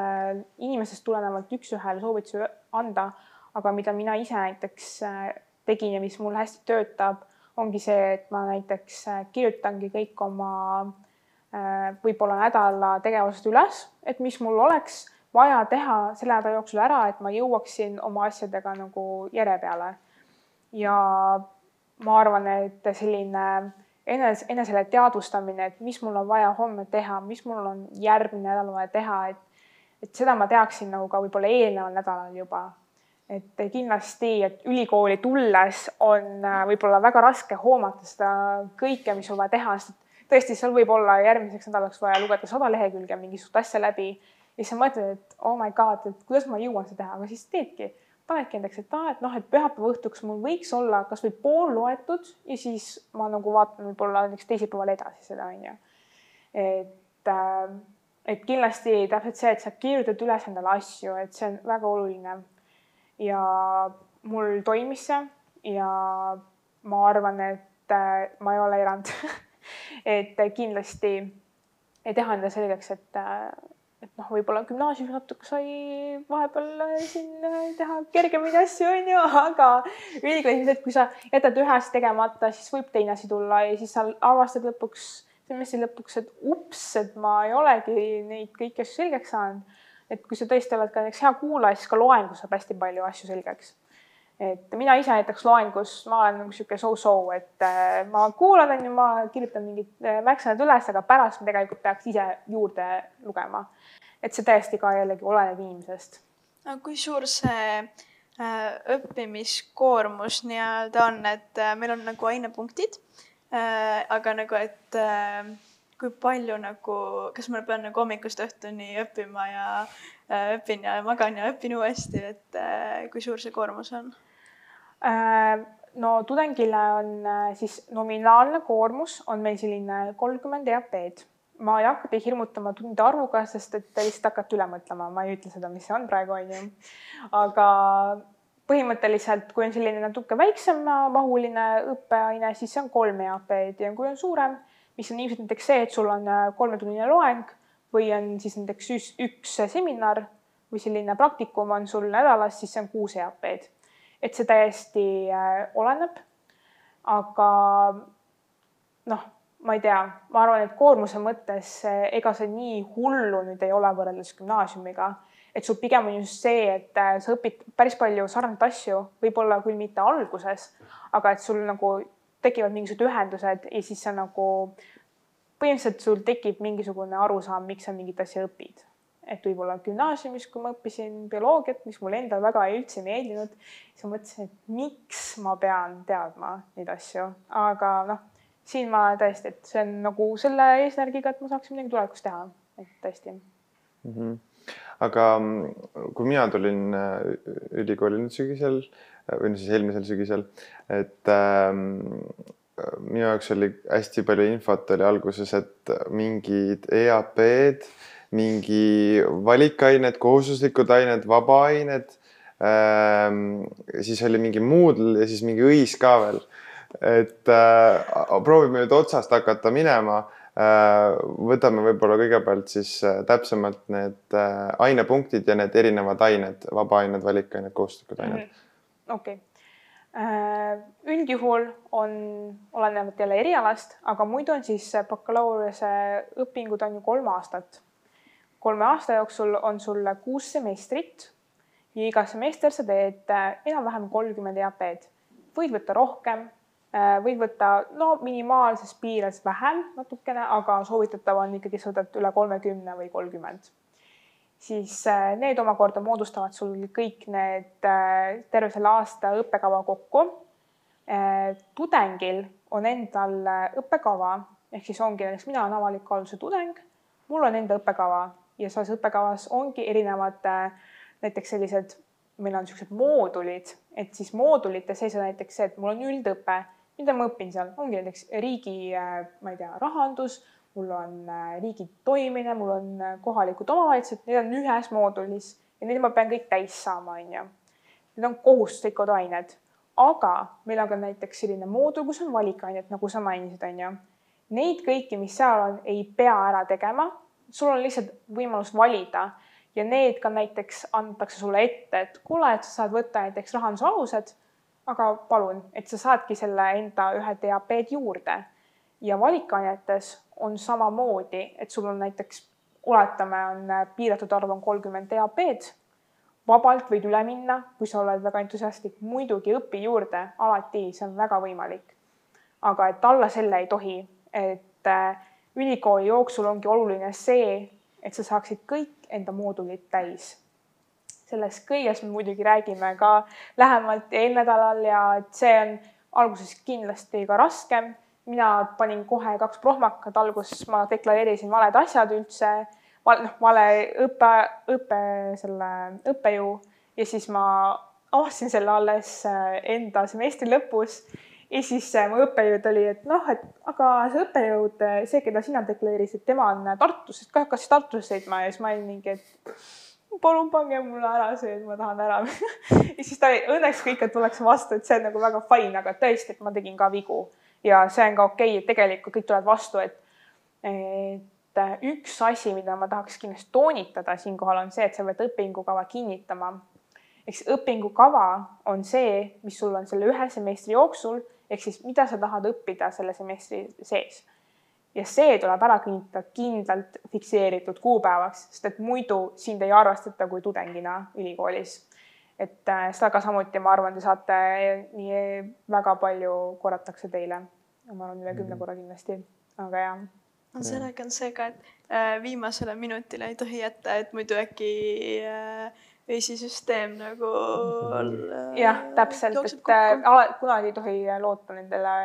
inimesest tulenevalt üks-ühele soovitusi anda, aga mida mina ise näiteks äh, tegin ja mis mul hästi töötab, ongi see, et ma näiteks äh, kirjutangi kõik oma äh, võib-olla nädala tegevused üles, et mis mul oleks vaja teha selle nädala jooksul ära, et ma jõuaksin oma asjadega nagu järje peale. ja ma arvan, et selline enes, enesele teadvustamine, et mis mul on vaja homme teha, mis mul on järgmine nädal vaja teha, et et seda ma teaksin nagu ka võib-olla eelneval nädalal juba. et kindlasti, et ülikooli tulles on äh, võib-olla väga raske hoomata seda kõike, mis sul vaja teha, sest tõesti, seal võib olla järgmiseks nädalaks vaja lugeda sada lehekülge mingisugust asja läbi ja siis sa mõtled, et oh my god, et kuidas ma jõuan seda teha, aga siis teedki panedki endaks, et aa, et noh, et pühapäeva õhtuks mul võiks olla kasvõi pool loetud ja siis ma nagu vaatan võib-olla näiteks teisipäeval edasi seda onju. et äh, et kindlasti täpselt see, et sa kirjutad üles endale asju, et see on väga oluline. ja mul toimis see ja ma arvan, et äh, ma ei ole erand et kindlasti teha endale selgeks, et äh, et noh, võib-olla gümnaasiumis natuke sai vahepeal äh, siin äh, teha kergemaid asju, onju, aga ülikoolis, et kui sa jätad ühe asja tegemata, siis võib teine asi tulla ja siis sa avastad lõpuks, semestri lõpuks, et ups, et ma ei olegi neid kõiki asju selgeks saanud. et kui sa tõesti oled ka näiteks hea kuulaja, siis ka loengus saab hästi palju asju selgeks. Et mina ise näiteks loengus, ma olen nagu sihuke so-so, et äh, ma kuulan, onju, ma kirjutan mingid äh, märksõnad üles, aga pärast ma tegelikult peaks ise juurde lugema. et see täiesti ka jällegi oleneb inimesest. no kui suur see äh, õppimiskoormus nii-öelda on, et meil on nagu ainepunktid aga nagu, et kui palju nagu, kas ma pean nagu hommikust õhtuni õppima ja õpin ja magan ja õpin uuesti, et kui suur see koormus on? Äh, no tudengile on äh, siis nominaalne koormus on meil selline kolmkümmend EAP-d. ma ei hakka teid hirmutama tundide arvuga, sest et te lihtsalt hakkate üle mõtlema, ma ei ütle seda, mis see on praegu, onju. aga põhimõtteliselt, kui on selline natuke väiksemahuline õppeaine, siis see on kolm EAP-d ja kui on suurem mis on ilmselt näiteks see, et sul on äh, kolmetunnine loeng või on siis näiteks üks seminar või selline praktikum on sul nädalas, siis see on kuus EAP-d. Et see täiesti äh, oleneb. aga noh, ma ei tea, ma arvan, et koormuse mõttes äh, ega see nii hullu nüüd ei ole võrreldes gümnaasiumiga, et sul pigem on just see, et sa õpid päris palju sarnaseid asju, võib-olla küll mitte alguses, aga et sul nagu tekivad mingisugused ühendused ja siis sa nagu põhimõtteliselt sul tekib mingisugune arusaam, miks sa mingit asja õpid. Et võib-olla gümnaasiumis, kui ma õppisin bioloogiat, mis mulle endale väga üldse ei meeldinud, siis ma mõtlesin, et miks ma pean teadma neid asju, aga noh, siin ma tõesti, et see on nagu selle eesmärgiga, et ma saaksin midagi tulevikus teha, et tõesti mm. -hmm. aga kui mina tulin äh, ülikooli nüüd sügisel või no siis eelmisel sügisel, et ähm, minu jaoks oli hästi palju infot oli alguses, et mingid EAP-d, mingi valikained, kohustuslikud ained, vabaained ähm,. siis oli mingi Moodle ja siis mingi õis ka veel. et äh, proovime nüüd otsast hakata minema äh,. võtame võib-olla kõigepealt siis äh, täpsemalt need äh, ainepunktid ja need erinevad ained, vabaained, valikained, kohustuslikud ained mm. -hmm okei okay. Äh, üldjuhul on, olenevalt jälle erialast, aga muidu on siis bakalaureuse õpingud on ju kolm aastat. Kolme aasta jooksul on sul kuus semestrit ja iga semester sa teed äh, enam-vähem kolmkümmend EAP-d. võid võtta rohkem, äh, võid võtta no minimaalses piires vähem natukene, aga soovitatav on ikkagi, sa võtad üle kolmekümne või kolmkümmend siis äh, need omakorda moodustavad sul kõik need terve selle aasta õppekava kokku. Tudengil on endal õppekava ehk siis ongi näiteks mina olen avaliku halduse tudeng, mul on enda õppekava ja selles õppekavas ongi erinevad näiteks sellised, meil on niisugused moodulid, et siis moodulite sees on näiteks see, et mul on üldõpe, mida ma õpin seal, ongi näiteks riigi, ma ei tea, rahandus mul on äh, riigi toimimine, mul on äh, kohalikud omavalitsused, need on ühes moodulis ja neid ma pean kõik täis saama, onju. Need on kohustuslikud ained, aga meil on ka näiteks selline moodul, kus on valikained, nagu sa mainisid, onju. Neid kõiki, mis seal on, ei pea ära tegema. Sul on lihtsalt võimalus valida. Ja need ka näiteks antakse sulle ette, et kuule, et sa saad võtta näiteks rahanduse alused, aga palun, et sa saadki selle enda ühe DAP-d juurde. Ja valikainetes on samamoodi, et sul on näiteks, oletame, on äh, piiratud arv on kolmkümmend DAP-d, vabalt võid üle minna, kui sa oled väga entusiastlik, muidugi õpi juurde, alati, see on väga võimalik. aga et alla selle ei tohi, et äh, ülikooli jooksul ongi oluline see, et sa saaksid kõik enda moodulid täis. sellest kõigest me muidugi räägime ka lähemalt eelnädalal ja et see on alguses kindlasti ka raskem mina panin kohe kaks prohmakat, alguses ma deklareerisin valed asjad üldse, noh, vale õppe, õppe, selle õppejõu ja siis ma avastasin selle alles äh, enda semestri lõpus ja siis äh, mu õppejõud oli, et noh, et aga see õppejõud, äh, see, keda sina deklareerisid, tema on Tartus, et kas hakkas Tartusse sõitma? Ja siis ma olin mingi, et palun pange mulle ära see, et ma tahan ära ja siis ta oli, õnneks kõik tullakse vastu, et see on nagu väga fine, aga tõesti, et ma tegin ka vigu. Ja see on ka okei okay,, et tegelikult kõik tulevad vastu, et, et üks asi, mida ma tahaks kindlasti toonitada siinkohal on see, et sa pead õpingukava kinnitama. siis õpingukava on see, mis sul on selle ühe semestri jooksul, ehk siis mida sa tahad õppida selle semestri sees. ja see tuleb ära kinnitada kindlalt fikseeritud kuupäevaks, sest et muidu sind ei arvestata kui tudengina ülikoolis. et äh, seda ka samuti, ma arvan, te saate nii väga palju korratakse teile. ma arvan, üle kümne korra kindlasti, aga jah no sellega on see ka, et äh, viimasele minutile ei tohi jätta, et muidu äkki äh, öisisüsteem nagu äh, jah, täpselt, et äh, ala, kunagi ei tohi loota nendele,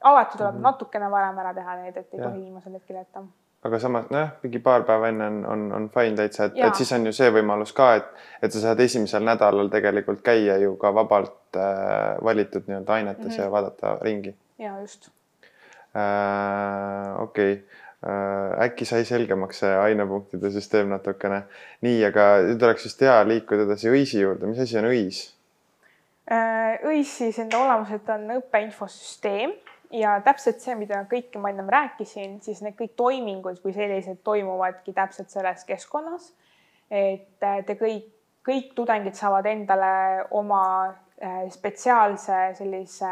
alati tuleb mm -hmm. natukene varem ära teha need, et ei ja. tohi viimasel hetkel jätta aga samas nojah, mingi paar päeva enne on, on, on fine täitsa, et, et siis on ju see võimalus ka, et, et sa saad esimesel nädalal tegelikult käia ju ka vabalt äh, valitud nii-öelda ainetes mm -hmm. ja vaadata ringi. ja just äh,. okei okay. Äh,, äkki sai selgemaks see ainepunktide süsteem natukene. nii, aga nüüd oleks vist hea liikuda edasi õisi juurde, mis asi on õis? Äh, õis siis enda olemuselt on õppeinfosüsteem ja täpselt see, mida kõike ma ennem rääkisin, siis need kõik toimingud kui sellised toimuvadki täpselt selles keskkonnas. et äh, te kõik, kõik tudengid saavad endale oma spetsiaalse sellise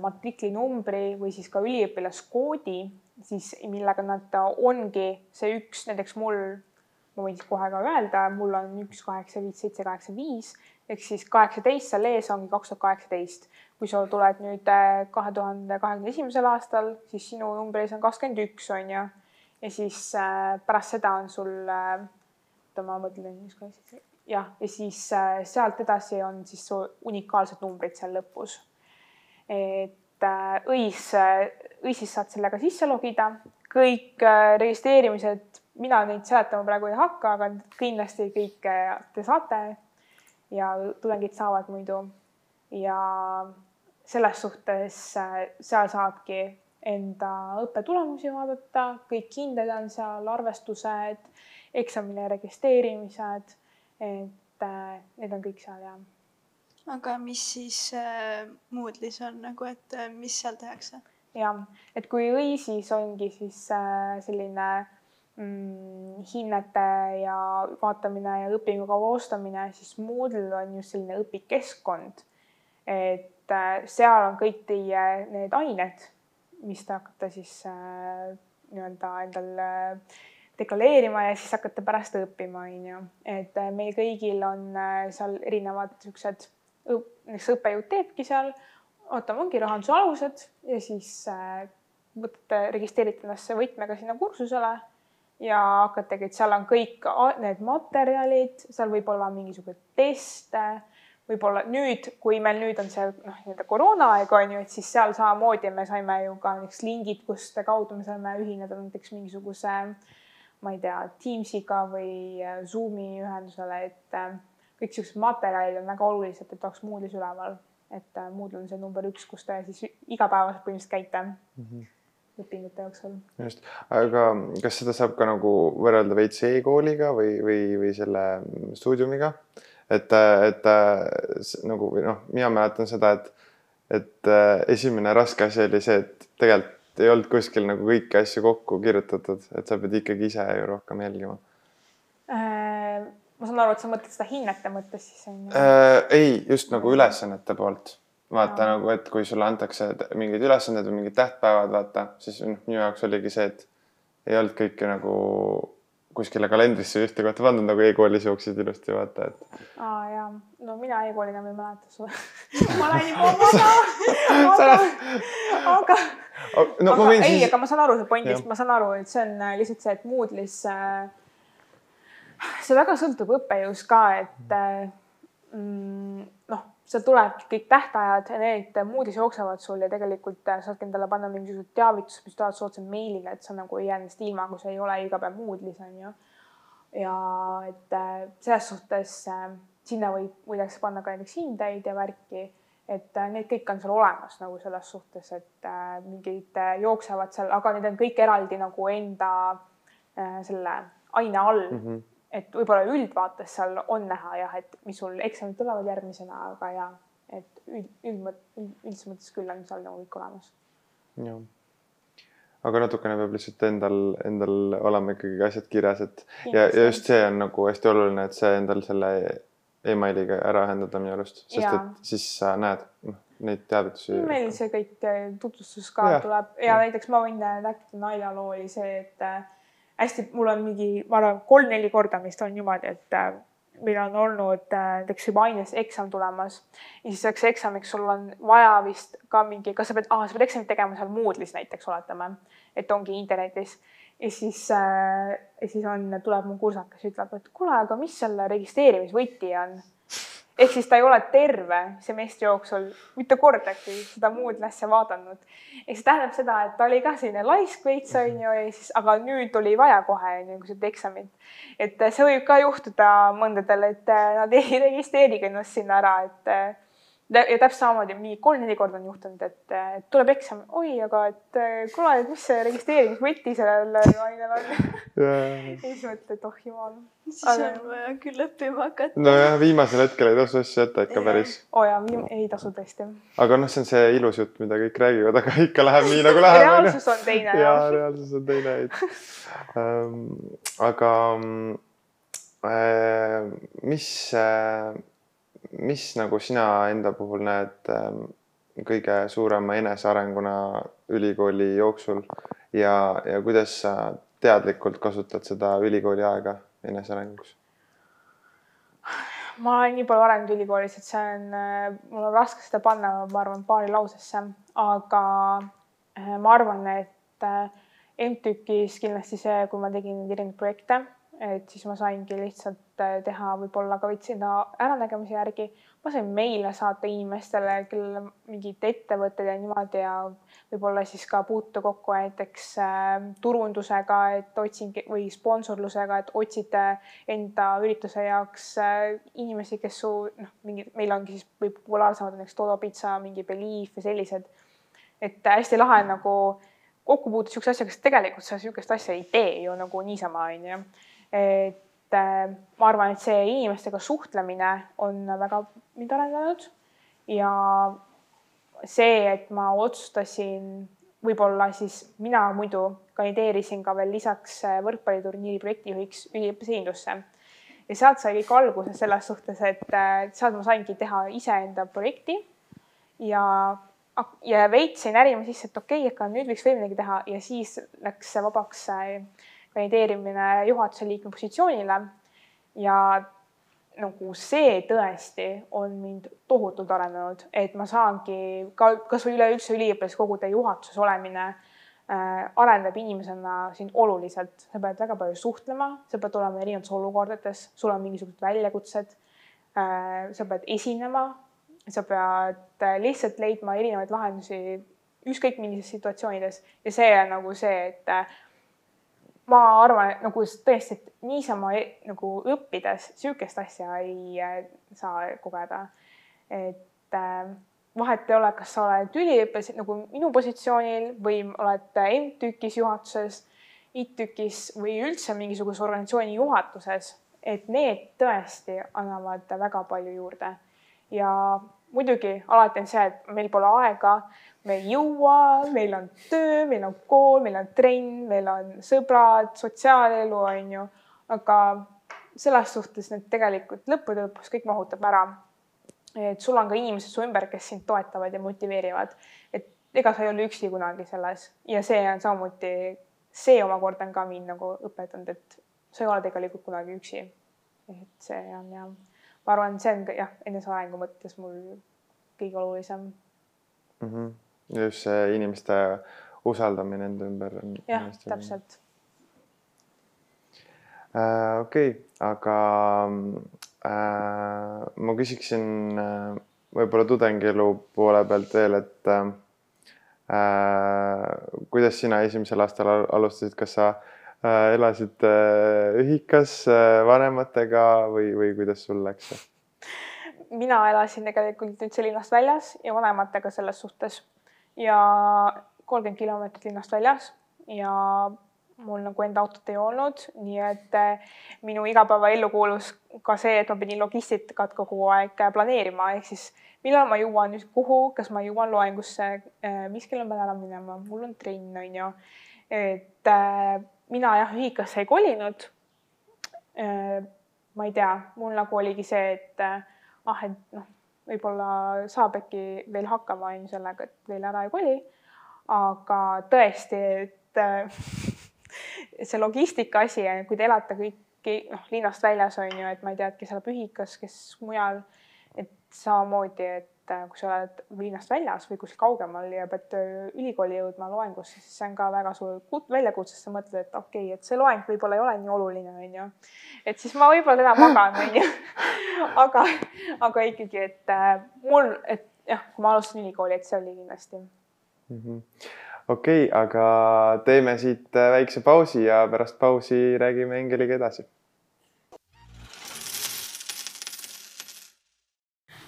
matriklinumbri või siis ka üliõpilaskoodi, siis millega nad ongi see üks, näiteks mul, ma võin kohe ka öelda, mul on üks kaheksa viis seitse kaheksa viis ehk siis kaheksateist seal ees ongi kaks tuhat kaheksateist. kui sa tuled nüüd äh, kahe tuhande kahekümne esimesel aastal, siis sinu numbris on kakskümmend üks, on ju. ja siis äh, pärast seda on sul, oota ma mõtlen, jah, ja siis sealt edasi on siis su unikaalsed numbrid seal lõpus et äh, õis, õisis saad sellega sisse logida, kõik äh, registreerimised, mina neid seletama praegu ei hakka, aga kindlasti kõike te saate. Ja tudengid saavad muidu. Ja selles suhtes äh, seal saabki enda õppetulemusi vaadata, kõik hinded on seal, arvestused, eksamile registreerimised, et need on kõik seal ja aga mis siis äh, Moodle'is on nagu, et äh, mis seal tehakse? jah, et kui õisis ongi siis äh, selline mm, hinnete ja vaatamine ja õpingukava koostamine, siis Moodle on just selline õpikeskkond. et äh, seal on kõik teie need ained, mis te hakkate siis äh, nii-öelda endal äh, deklareerima ja siis hakkate pärast õppima, on ju. et äh, meil kõigil on äh, seal erinevad niisugused näiteks õppejõud teebki seal, ootame, ongi rahanduse alused ja siis äh, võtate, registreerite ennast võtmega sinna kursusele ja hakkategi, et seal on kõik need materjalid, seal võib olla mingisugune teste, võib-olla nüüd, kui meil nüüd on see noh, nii-öelda koroonaaeg on ju, et siis seal samamoodi me saime ju ka näiteks lingid, kuste kaudu me saime ühineda näiteks mingisuguse ma ei tea, Teamsiga või äh, Zoomi ühendusele, et äh, kõik siuksed materjalid on väga olulised, et oleks Moodle'is üleval. et äh, Moodle on see number üks, kus te siis igapäevaselt põhimõtteliselt käite mm -hmm. õpingute jooksul. just, aga kas seda saab ka nagu võrrelda veits e-kooliga või, või, või selle stuudiumiga? et, et nagu või noh, mina mäletan seda, et, et äh, esimene raske asi oli see, et tegelikult ei olnud kuskil nagu kõiki asju kokku kirjutatud, et sa pead ikkagi ise ju rohkem jälgima äh, ma saan aru, et sa mõtled seda hinnete mõttes siis on ju äh,? ei, just nagu ülesannete poolt. vaata ja. nagu, et kui sulle antakse mingid ülesanded või mingid tähtpäevad, vaata, siis noh, minu jaoks oligi see, et ei olnud kõike nagu kuskile kalendrisse ühte kohta pandud, nagu e-koolis jooksid ilusti, vaata, et. aa jaa, no mina e-kooli enam ei mäleta su ma olen juba vana aga, aga no, aga ei siis..., aga ma saan aru su pointist, ma saan aru, et see on äh, lihtsalt see, et Moodle'is äh, see väga sõltub õppejõust ka, et mm, noh, seal tulebki kõik tähtajad, need Moodis jooksevad sul ja tegelikult äh, saadki endale panna mingisugused teavitused, mis tulevad soodsa meilile, et sa nagu ei jää nendest ilma, kui sa ei ole iga päev Moodlis on ju. ja et äh, selles suhtes äh, sinna võib, võidakse panna ka näiteks hindeid ja värki, et need kõik on seal olemas nagu selles suhtes, et mingid jooksevad seal, aga need on kõik eraldi nagu enda selle aine all mm. -hmm et võib-olla üldvaates seal on näha jah, et mis sul eksamid tulevad järgmisena, aga ja et üld, üldmõt-, üldises mõttes küll on seal nagu kõik olemas. jah. aga natukene peab lihtsalt endal, endal olema ikkagi asjad kirjas, et ja, ja just see on nagu hästi oluline, et see endal selle emailiga ära ühendada minu arust, sest ja. et siis sa näed, noh neid teavitusi? meil see kõik äh, tutvustus ka ja. tuleb ja näiteks ma võin rääkida naljaloo oli see, et äh, hästi, mul on mingi, ma arvan, kolm-neli korda vist on niimoodi, et äh, meil on olnud äh, näiteks juba aines eksam tulemas ja siis selleks eksamiks sul on vaja vist ka mingi, kas sa pead, sa pead eksamit tegema seal Moodle'is näiteks oletame, et ongi internetis ja siis äh,, siis on, tuleb mu kursakas, ütleb, et kuule, aga mis selle registreerimisvõti on? Ehk siis ta ei ole terve semestri jooksul mitte kordagi seda muud asja vaadanud. ehk see tähendab seda, et ta oli ka selline laisk veits onju ja siis, aga nüüd oli vaja kohe onju seda eksamit. et see võib ka juhtuda mõndadel, et äh, nad ei registreerigi ennast sinna ära, et äh, ja täpselt samamoodi mingi kolm-neli korda on juhtunud, et tuleb eksam, oi, aga et äh, kuule, et mis see registreerimisvõti sellel ainel on. ja siis mõtled, et oh jumal. siis Aga- on vaja küll õppima hakata. nojah, viimasel hetkel ei tasu asju jätta ikka päris, oo jaa, ei tasu tõesti. aga noh, see on see ilus jutt, mida kõik räägivad, aga ikka läheb nii nagu läheb. reaalsus on teine ja jah. reaalsus on teine ähm,. aga äh, mis äh,, mis nagu sina enda puhul näed äh, kõige suurema enesearenguna ülikooli jooksul ja, ja kuidas sa teadlikult kasutad seda ülikooli aega enesearenguks? ma olen nii palju arenenud ülikoolis, et see on, mul on raske seda panna, ma arvan, paari lausesse, aga äh, ma arvan, et äh, MTÜK-is kindlasti see, kui ma tegin erinevaid projekte, et siis ma saingi lihtsalt äh, teha võib-olla ka enda äranägemise järgi. ma sain meile saata inimestele, kellel mingid ettevõtted ja niimoodi ja võib-olla siis ka puutuda kokku näiteks äh, turundusega, et otsingi või sponsorlusega, et otsite enda ürituse jaoks äh, inimesi, kes su noh, mingi meil ongi siis populaarsemad näiteks Dodo Pitsa, mingi Believe ja sellised. et hästi lahe nagu kokku puutuda siukse asjaga, sest tegelikult sa siukest asja ei tee ju nagu niisama onju. Et äh, ma arvan, et see inimestega suhtlemine on väga mind arendanud. Ja see, et ma otsustasin võib-olla siis mina muidu kandideerisin ka veel lisaks äh, võrkpalliturniiri projektijuhiks üliõpilasesindusse ja sealt sai kõik alguse selles suhtes, et äh, sealt ma saingi teha iseenda projekti. Ja, ja veits sain ärima sisse, et okei okay,, aga nüüd võiks veel midagi teha. Ja siis läks vabaks kandideerimine juhatuse liikme positsioonile ja nagu see tõesti on mind tohutult arendanud, et ma saangi ka kasvõi üleüldse üliõpilaskogude juhatuses olemine äh, arendab inimesena sind oluliselt, sa pead väga palju suhtlema, sa pead olema erinevates olukordades, sul on mingisugused väljakutsed äh,. sa pead esinema, sa pead äh, lihtsalt leidma erinevaid lahendusi ükskõik millises situatsioonides ja see on nagu see, et äh, ma arvan, et nagu tõesti, et niisama e- nagu õppides sihukest asja ei äh, saa kogeda. et äh, vahet ei ole, kas sa oled üliõpilase nagu minu positsioonil või oled MTÜK-is juhatuses, ITÜK-is või üldse mingisuguse organisatsiooni juhatuses, et need tõesti annavad väga palju juurde. ja muidugi alati on see, et meil pole aega, me ei jõua, meil on töö, meil on kool, meil on trenn, meil on sõbrad, sotsiaalelu on ju, aga selles suhtes need tegelikult lõppude lõpuks kõik mahutab ära. et sul on ka inimesed su ümber, kes sind toetavad ja motiveerivad, et ega sa ei ole üksi kunagi selles ja see on samuti, see omakorda on ka mind nagu õpetanud, et sa ei ole tegelikult kunagi üksi. et see on jah, ma arvan, see on ka jah, enesearengu mõttes mul kõige olulisem mm. -hmm. Just see inimeste usaldamine enda ümber on. jah, täpselt. äh,. okei aga äh, ma küsiksin äh, võib-olla tudengielu poole pealt veel, et äh, kuidas sina esimesel aastal al- alustasid, kas sa äh, elasid äh, ühikas äh, vanematega või, või kuidas sul läks? mina elasin tegelikult üldse linnast väljas ja vanematega selles suhtes ja kolmkümmend kilomeetrit linnast väljas ja mul nagu enda autot ei olnud, nii et eh, minu igapäevaellu kuulus ka see, et ma pidin logistikat kogu aeg eh, planeerima, ehk siis millal ma jõuan nüüd kuhu, kas ma jõuan loengusse, mis kell ma pean ära minema, mul on trenn, on ju. et eh, mina jah, ühikasse ei kolinud. ma ei tea, mul nagu oligi see, et eh, ah, et noh, võib-olla saab äkki veel hakkama on ju sellega, et veel ära ei koli. aga tõesti, et äh, see logistika asi, kui te elate kõiki noh, linnast väljas on ju, et ma ei tea, et kes elab ühikas, kes mujal, et samamoodi, et äh, kui sa oled linnast väljas või kuskil kaugemal ja pead ülikooli jõudma loengusse, siis see on ka väga suur väljakutse, sest sa mõtled, et okei okay,, et see loeng võib-olla ei ole nii oluline, on ju. et siis ma võib-olla täna magan, on ju. aga, aga ikkagi, et äh, mul, et jah, kui ma alustasin ülikooli, et see oli kindlasti mm. -hmm okei okay,, aga teeme siit äh, väikse pausi ja pärast pausi räägime Engeliga edasi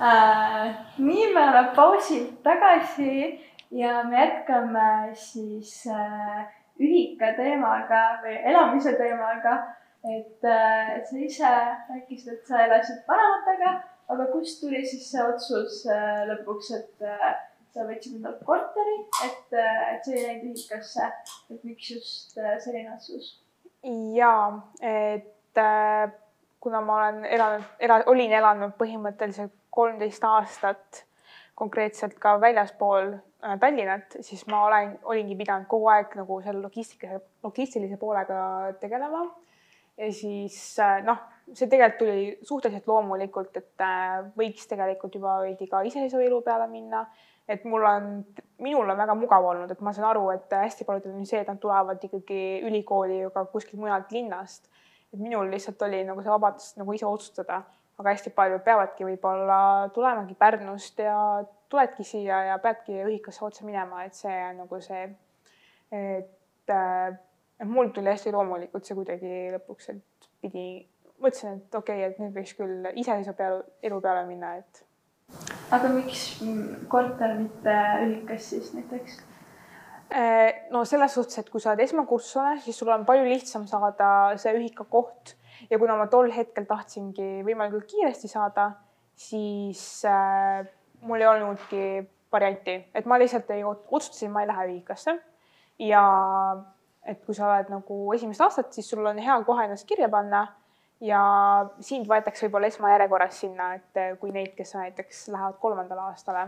nii, me oleme pausilt tagasi ja me jätkame siis äh, ühika teemaga või elamise teemaga. et äh, sa ise rääkisid, et sa elasid vanematega, aga kust tuli siis see otsus äh, lõpuks, et äh, sa võtsid endale korteri, et, et ei läinud ühikasse, et miks just äh, selline otsus? jaa, et äh, kuna ma olen elanud, ela-, olin elanud põhimõtteliselt kolmteist aastat konkreetselt ka väljaspool äh, Tallinnat, siis ma olen, olingi pidanud kogu aeg nagu selle logistika, logistilise poolega tegelema. ja siis noh, see tegelikult tuli suhteliselt loomulikult, et võiks tegelikult juba veidi ka iseseisva elu peale minna et mul on, minul on väga mugav olnud, et ma saan aru, et hästi paljudel on see, et nad tulevad ikkagi ülikooli ju ka kuskilt mujalt linnast. et minul lihtsalt oli nagu see vabadus nagu ise otsustada, aga hästi paljud peavadki võib-olla tulemagi Pärnust ja tuledki siia ja peadki ühikasse otse minema, et see on nagu see, et äh, mul tuli hästi loomulikult see kuidagi lõpuks, et pidi, mõtlesin, et okei okay,, et nüüd võiks küll iseseisva peale, elu peale minna, et aga miks korter, mitte ühikas siis näiteks? Äh, no selles suhtes, et kui sa oled esmakursuslane, siis sul on palju lihtsam saada see ühikakoht ja kuna ma tol hetkel tahtsingi võimalikult kiiresti saada, siis äh, mul ei olnudki varianti, et ma lihtsalt ei otsustasin, ma ei lähe ühikasse. ja et kui sa oled nagu esimest aastat, siis sul on hea kohe ennast kirja panna ja sind võetakse võib-olla esmajärjekorras sinna, et eh, kui neid, kes näiteks lähevad kolmandale aastale,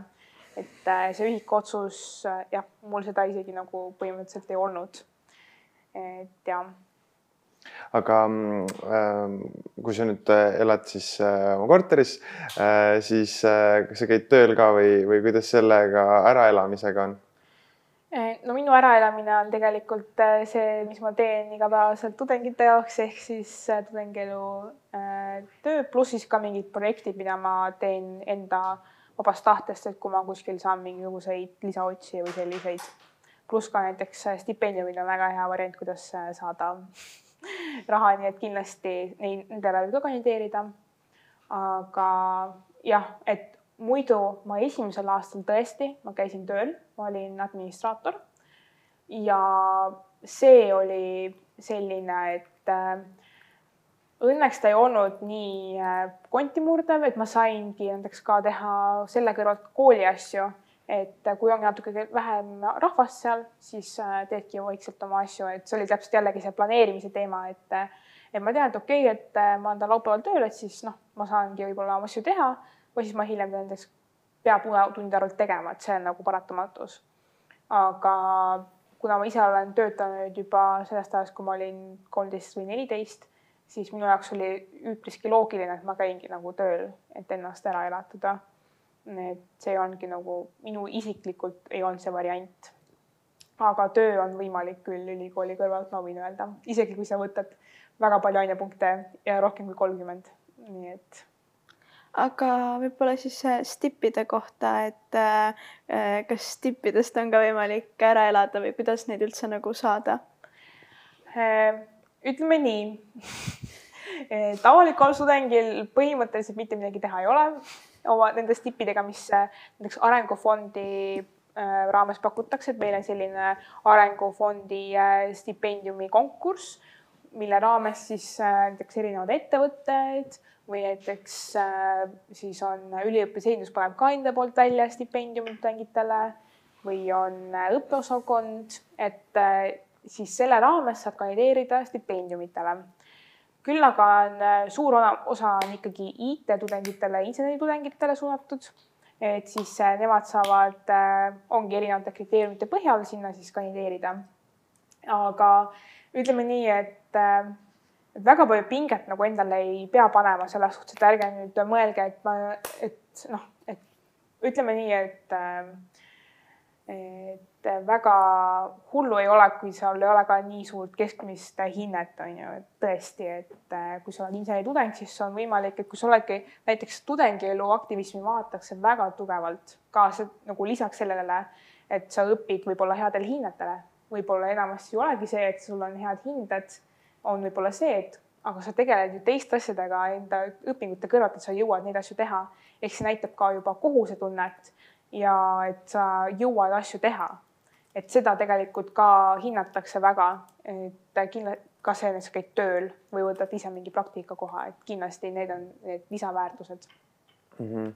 et eh, see ühikotsus, eh, jah, mul seda isegi nagu põhimõtteliselt ei olnud. et jah. Aga äh, kui sa nüüd elad siis äh, oma korteris äh,, siis kas sa käid tööl ka või, või kuidas sellega äraelamisega on? No minu äraelamine on tegelikult see, mis ma teen igapäevaselt tudengite jaoks, ehk siis tudengielu töö, pluss siis ka mingid projektid, mida ma teen enda vabast tahtest, et kui ma kuskil saan mingisuguseid lisaotsi või selliseid. pluss ka näiteks stipendiumid on väga hea variant, kuidas saada raha, nii et kindlasti neid, nendele võib ka kandideerida. aga jah, et muidu ma esimesel aastal tõesti, ma käisin tööl, ma olin administraator ja see oli selline, et äh, õnneks ta ei olnud nii äh, kontimurdev, et ma saingi näiteks ka teha selle kõrvalt kooli asju, et kui ongi natuke vähem rahvast seal, siis äh, teedki vaikselt oma asju, et see oli täpselt jällegi see planeerimise teema, et et ma tean, et okei okay,, et ma olen tal laupäeval tööl, et siis noh, ma saangi võib-olla oma asju teha või siis ma hiljem pean näiteks peab tundide arvelt tegema, et see on nagu paratamatus. aga kuna ma ise olen töötanud juba sellest ajast, kui ma olin kolmteist või neliteist, siis minu jaoks oli üpriski loogiline, et ma käingi nagu tööl, et ennast ära elatada. Et see ongi nagu minu isiklikult ei olnud see variant. aga töö on võimalik küll ülikooli kõrvalt, ma võin öelda, isegi kui sa võtad väga palju ainepunkte ja rohkem kui kolmkümmend, nii et aga võib-olla siis stippide kohta, et äh, kas stippidest on ka võimalik ära elada või kuidas neid üldse nagu saada? Äh, ütleme nii et avalikul tudengil põhimõtteliselt mitte midagi teha ei ole oma nende stippidega, mis näiteks arengufondi äh, raames pakutakse, et meil on selline arengufondi stipendiumi konkurss, mille raames siis näiteks erinevad ettevõtted või näiteks äh, siis on üliõpilase esinduspaneb ka enda poolt välja stipendiumid tudengitele või on äh, õppeosakond, et äh, siis selle raames saab kandideerida stipendiumitele. Küll aga on äh, suur osa on ikkagi IT-tudengitele, inseneritudengitele suunatud. et siis äh, nemad saavad, ongi erinevate kriteeriumite põhjal sinna siis kandideerida. aga ütleme nii, et väga palju pinget nagu endale ei pea panema selles suhtes, et ärge nüüd mõelge, et ma, et noh, et ütleme nii, et et väga hullu ei ole, kui seal ei ole ka nii suurt keskmist hinnet, on ju, et tõesti, et äh, kui sa oled inseneritudeng, siis on võimalik, et kui sa oledki näiteks tudengielu aktivismi vaadatakse väga tugevalt ka see nagu lisaks sellele, et sa õpid võib-olla headele hinnetele, võib-olla enamasti olegi see, et sul on head hinded, on võib-olla see, et aga sa tegeled ju teiste asjadega enda õpingute kõrvalt, et sa jõuad neid asju teha. ehk see näitab ka juba kohusetunnet ja et sa jõuad asju teha. Et seda tegelikult ka hinnatakse väga, et kindla-, kas sa käid tööl või võtad ise mingi praktikakoha, et kindlasti need on need lisaväärtused mm. -hmm.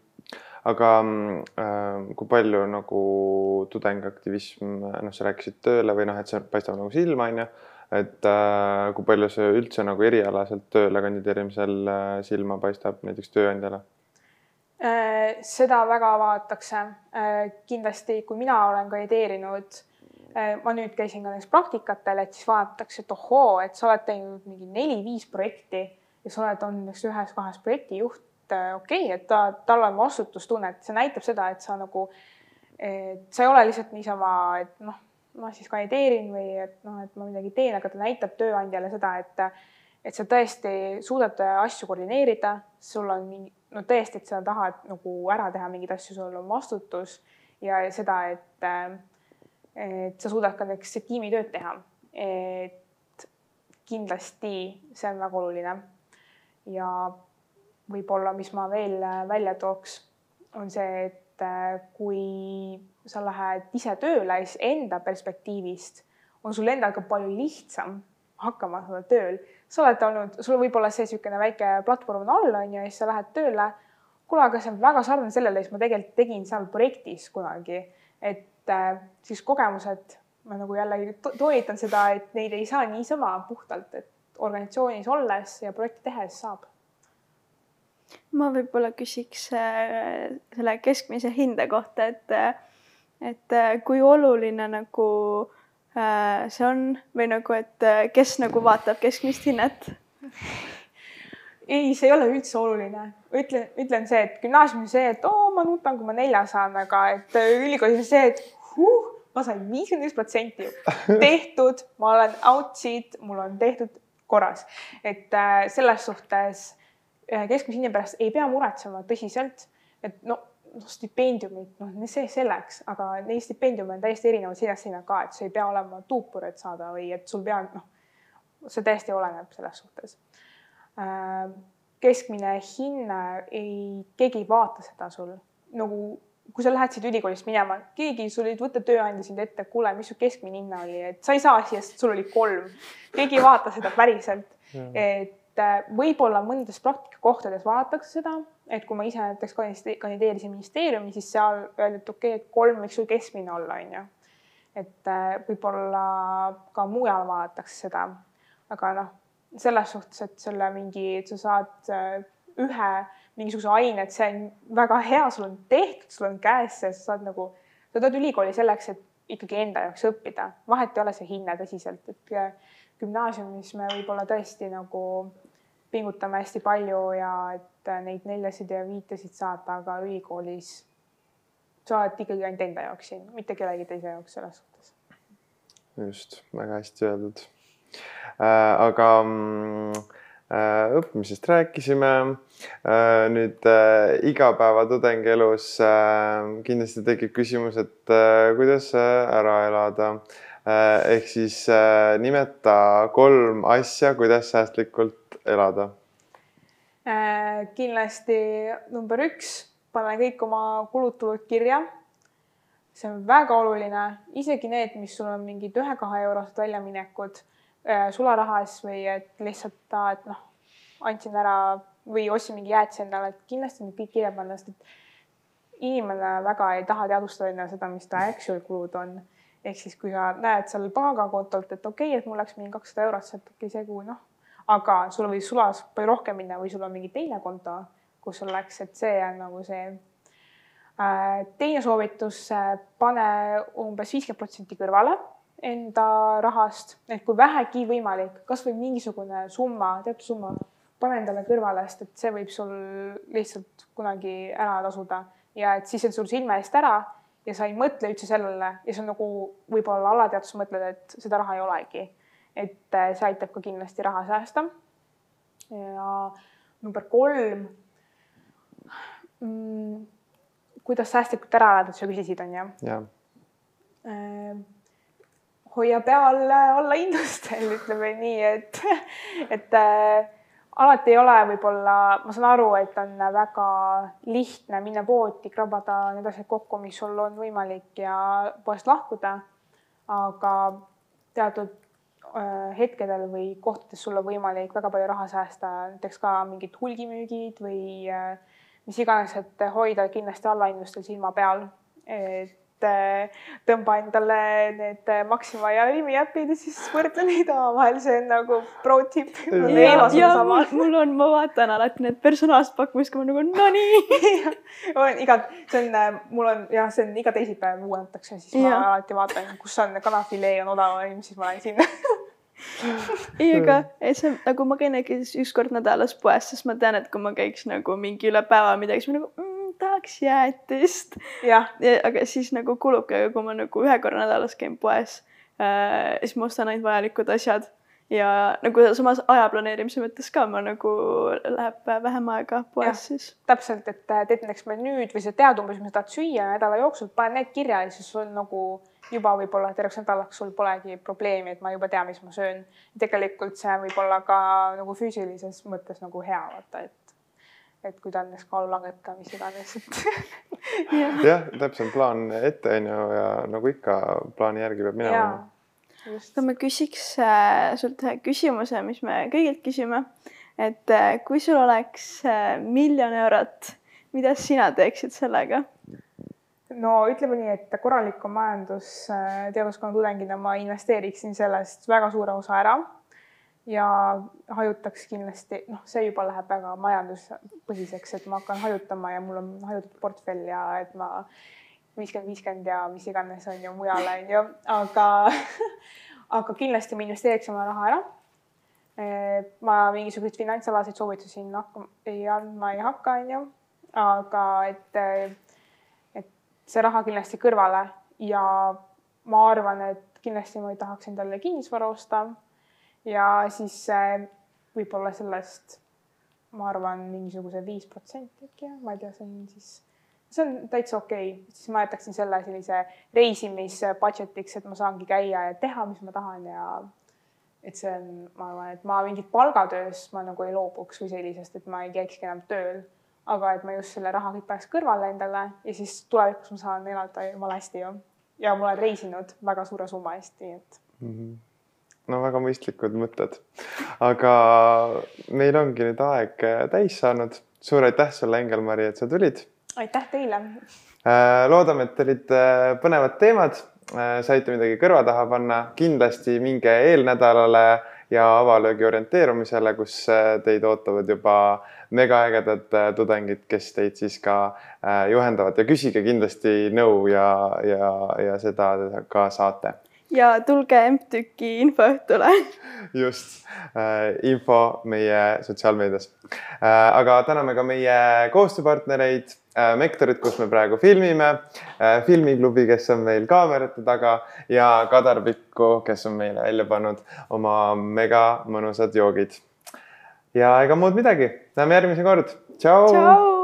aga äh, kui palju nagu tudengiaktivism, noh, sa rääkisid tööle või noh, et see paistab nagu silma, on ju, et äh, kui palju see üldse nagu erialaselt tööle kandideerimisel äh, silma paistab näiteks tööandjale Äh, seda väga vaadatakse. Äh, kindlasti, kui mina olen kandideerinud, ma nüüd käisin ka näiteks praktikatel, et siis vaadatakse, et ohoo, et sa oled teinud mingi neli-viis projekti ja sa oled olnud näiteks ühes-kahes projektijuht. okei okay,, et ta, tal on vastutustunnet, see näitab seda, et sa nagu, et sa ei ole lihtsalt niisama, et noh, ma siis kandideerin või et noh, et ma midagi teen, aga ta näitab tööandjale seda, et et sa tõesti suudad asju koordineerida, sul on mingi no tõesti, et sa tahad nagu ära teha mingeid asju, sul on vastutus ja seda, et, et sa suudad ka näiteks tiimitööd teha. et kindlasti see on väga oluline. ja võib-olla, mis ma veel välja tooks, on see, et kui sa lähed ise tööle, siis enda perspektiivist on sul endal ka palju lihtsam hakkama saada tööl sa oled olnud, sul võib olla see niisugune väike platvorm on all, on ju, ja siis sa lähed tööle. kuule, aga see on väga sarnane sellele, siis ma tegelikult tegin seal projektis kunagi, et äh, siis kogemused, ma nagu jällegi toonitan seda, et neid ei saa niisama puhtalt, et organisatsioonis olles ja projekti tehes saab ma võib-olla küsiks äh, selle keskmise hinde kohta, et, et äh, kui oluline nagu Äh, see on või nagu, et äh, kes nagu vaatab keskmist hinnet? ei, see ei ole üldse oluline. ütlen, ütlen see, et gümnaasiumis see, et oo, ma nutan, kui ma nelja saan, aga et äh, ülikoolis on see, et huh, ma sain viiskümmend üks protsenti tehtud, ma olen out'sid, mul on tehtud korras, et selles suhtes keskmise hinne pärast ei pea muretsema tõsiselt, et no noh, stipendiumid, noh, see selleks, aga neid stipendiume on täiesti erinevad seinast seina ka, et sa ei pea olema tuupur, et saada või et sul pea, noh, see täiesti oleneb selles suhtes. Äh, keskmine hinne ei, keegi ei vaata seda sul. Nagu, kui sa lähed siit ülikoolist minema, keegi sul ei võta tööandja sind ette, kuule, mis su keskmine hinne oli, et sa ei saa siia, sest sul oli kolm. keegi ei vaata seda päriselt, et äh, võib-olla mõndades praktikakohtades vaadatakse seda et kui ma ise näiteks kandideerisin ministeeriumi, siis seal öeldi, et okei okay,, et kolm võiks sul keskmine olla, on ju. et äh, võib-olla ka mujal vaadatakse seda, aga noh, selles suhtes, et selle mingi, et sa saad äh, ühe mingisuguse aine, et see on väga hea, sul on tehtud, sul on käes see, sa saad nagu, sa tuled ülikooli selleks, et ikkagi enda jaoks õppida, vahet ei ole see hinne tõsiselt, et äh, gümnaasiumis me võib-olla tõesti nagu pingutame hästi palju ja et et neid neljasid ja viitesid saada, aga ülikoolis sa oled ikkagi ainult enda jaoks siin, mitte kellegi teise jaoks selles suhtes. just, väga hästi öeldud äh,. aga äh, õppimisest rääkisime äh,. nüüd äh, igapäevatudengi elus äh, kindlasti tekib küsimus, et äh, kuidas ära elada äh,. ehk siis äh, nimeta kolm asja, kuidas säästlikult elada Äh, kindlasti number üks, pane kõik oma kulud-tulud kirja. see on väga oluline, isegi need, mis sul on mingid ühe-kahe eurosed väljaminekud äh, sularahas või et lihtsalt, et noh, andsin ära või ostsin mingi jäätise endale, et kindlasti need kõik kirja panna, sest et inimene väga ei taha teadvustada endale seda, mis ta actual kulud on. ehk siis, kui sa näed seal pangakontolt, et okei okay,, et mul läks mingi kakssada eurot sealt, okei okay,, see kuu, noh aga sul võib sulas palju rohkem minna või sul on mingi teine konto, kus sul läks, et see on nagu see äh, teine soovitus, pane umbes viiskümmend protsenti kõrvale enda rahast, et kui vähegi võimalik, kasvõi mingisugune summa, teatud summa, pane endale kõrvale, sest et see võib sul lihtsalt kunagi ära tasuda ja et siis on sul silme eest ära ja sa ei mõtle üldse sellele ja see on nagu võib-olla alateadvus mõtled, et seda raha ei olegi. et äh, see aitab ka kindlasti raha säästa. ja number kolm mm,. kuidas säästlikult ära elada, sa küsisid, on ju? jah. Äh, hoia pea all alla industel, ütleme nii, et, et äh, alati ei ole võib-olla, ma saan aru, et on väga lihtne minna poodi, krabada need asjad kokku, mis sul on võimalik ja poest lahkuda. aga teatud äh, hetkedel või kohtades sul on võimalik väga palju raha säästa, näiteks ka mingid hulgimüügid või äh, mis iganes, et hoida kindlasti allahindlustel silma peal. et et tõmba endale need Maxima ja Rimi äpid ja siis võrdle neid omavahel, see on nagu pro tip. mul, mul on, ma vaatan alati need personaalsed pakkumised, kui ma nagu no nii. Olen iga, see on, mul on jah, see on iga teisipäev uuendatakse, siis ma ja. alati vaatan, kus on kanafilee on odavam, siis ma lähen sinna ei, aga see nagu ma käin äkki üks kord nädalas poes, sest ma tean, et kui ma käiks nagu mingi üle päeva midagi, siis ma nagu mm, tahaks jäätist. aga siis nagu kulubki, aga kui ma nagu ühe korra nädalas käin poes äh,, siis ma ostan ainult vajalikud asjad ja nagu samas aja planeerimise mõttes ka ma nagu läheb vähem aega poes siis. täpselt, et äh, teed näiteks menüüd või sa tead umbes, mis tahad süüa nädala jooksul, pane need kirja ja siis sul nagu juba võib-olla terveks nädalaks sul polegi probleemi, et ma juba tean, mis ma söön. tegelikult see võib olla ka nagu füüsilises mõttes nagu hea vaata, et et kui ta on näiteks kaalu langetada, mis iganes, et jah, täpselt plaan ette on ju ja nagu ikka plaani järgi peab minema. no ma küsiks äh, sult ühe küsimuse, mis me kõigilt küsime. et äh, kui sul oleks äh, miljon eurot, mida sina teeksid sellega? no ütleme nii, et korraliku majandusteaduskonna tudengina ma investeeriksin sellest väga suure osa ära ja hajutaks kindlasti, noh, see juba läheb väga majanduspõhiseks, et ma hakkan hajutama ja mul on hajutatud portfell ja et ma viiskümmend, viiskümmend ja mis iganes on ju mujale on ju, aga aga kindlasti ma investeeriks oma raha ära. ma mingisuguseid finantsalaseid soovitusi ei andma ei hakka, on ju, aga et, et see raha kindlasti kõrvale ja ma arvan, et kindlasti ma ei tahaks endale kinnisvara osta ja siis võib-olla sellest ma arvan, mingisuguse viis protsenti äkki, ma ei tea, see on siis, see on täitsa okei okay., siis ma jätaksin selle sellise reisimis budget'iks, et ma saangi käia ja teha, mis ma tahan ja et see on, ma arvan, et ma mingit palgatöös ma nagu ei loobuks või sellisest, et ma ei käikski enam tööl, aga et ma just selle raha kõik paneks kõrvale endale ja siis tulevikus ma saan elada jumala hästi ju. ja ma olen reisinud väga suure summa eest, nii et mm. -hmm no väga mõistlikud mõtted. aga meil ongi nüüd aeg äh, täis saanud. suur aitäh sulle, Engel-Mari, et sa tulid. aitäh teile. Äh, loodame, et olid äh, põnevad teemad, saite midagi kõrva taha panna, kindlasti minge eelnädalale ja avalöögi orienteerumisele, kus teid ootavad juba megaägedad tudengid, kes teid siis ka juhendavad ja küsige kindlasti nõu ja, ja, ja seda ka saate ja tulge MTÜK-i infoõhtule. just äh,, info meie sotsiaalmeedias äh,. aga täname ka meie koostööpartnereid äh,, Mektorit, kus me praegu filmime äh,, filmiklubi, kes on meil kaamerate taga ja Kadar Pikku, kes on meile välja pannud oma mega mõnusad joogid. ja ega muud midagi, näeme järgmine kord. tšau. tšau.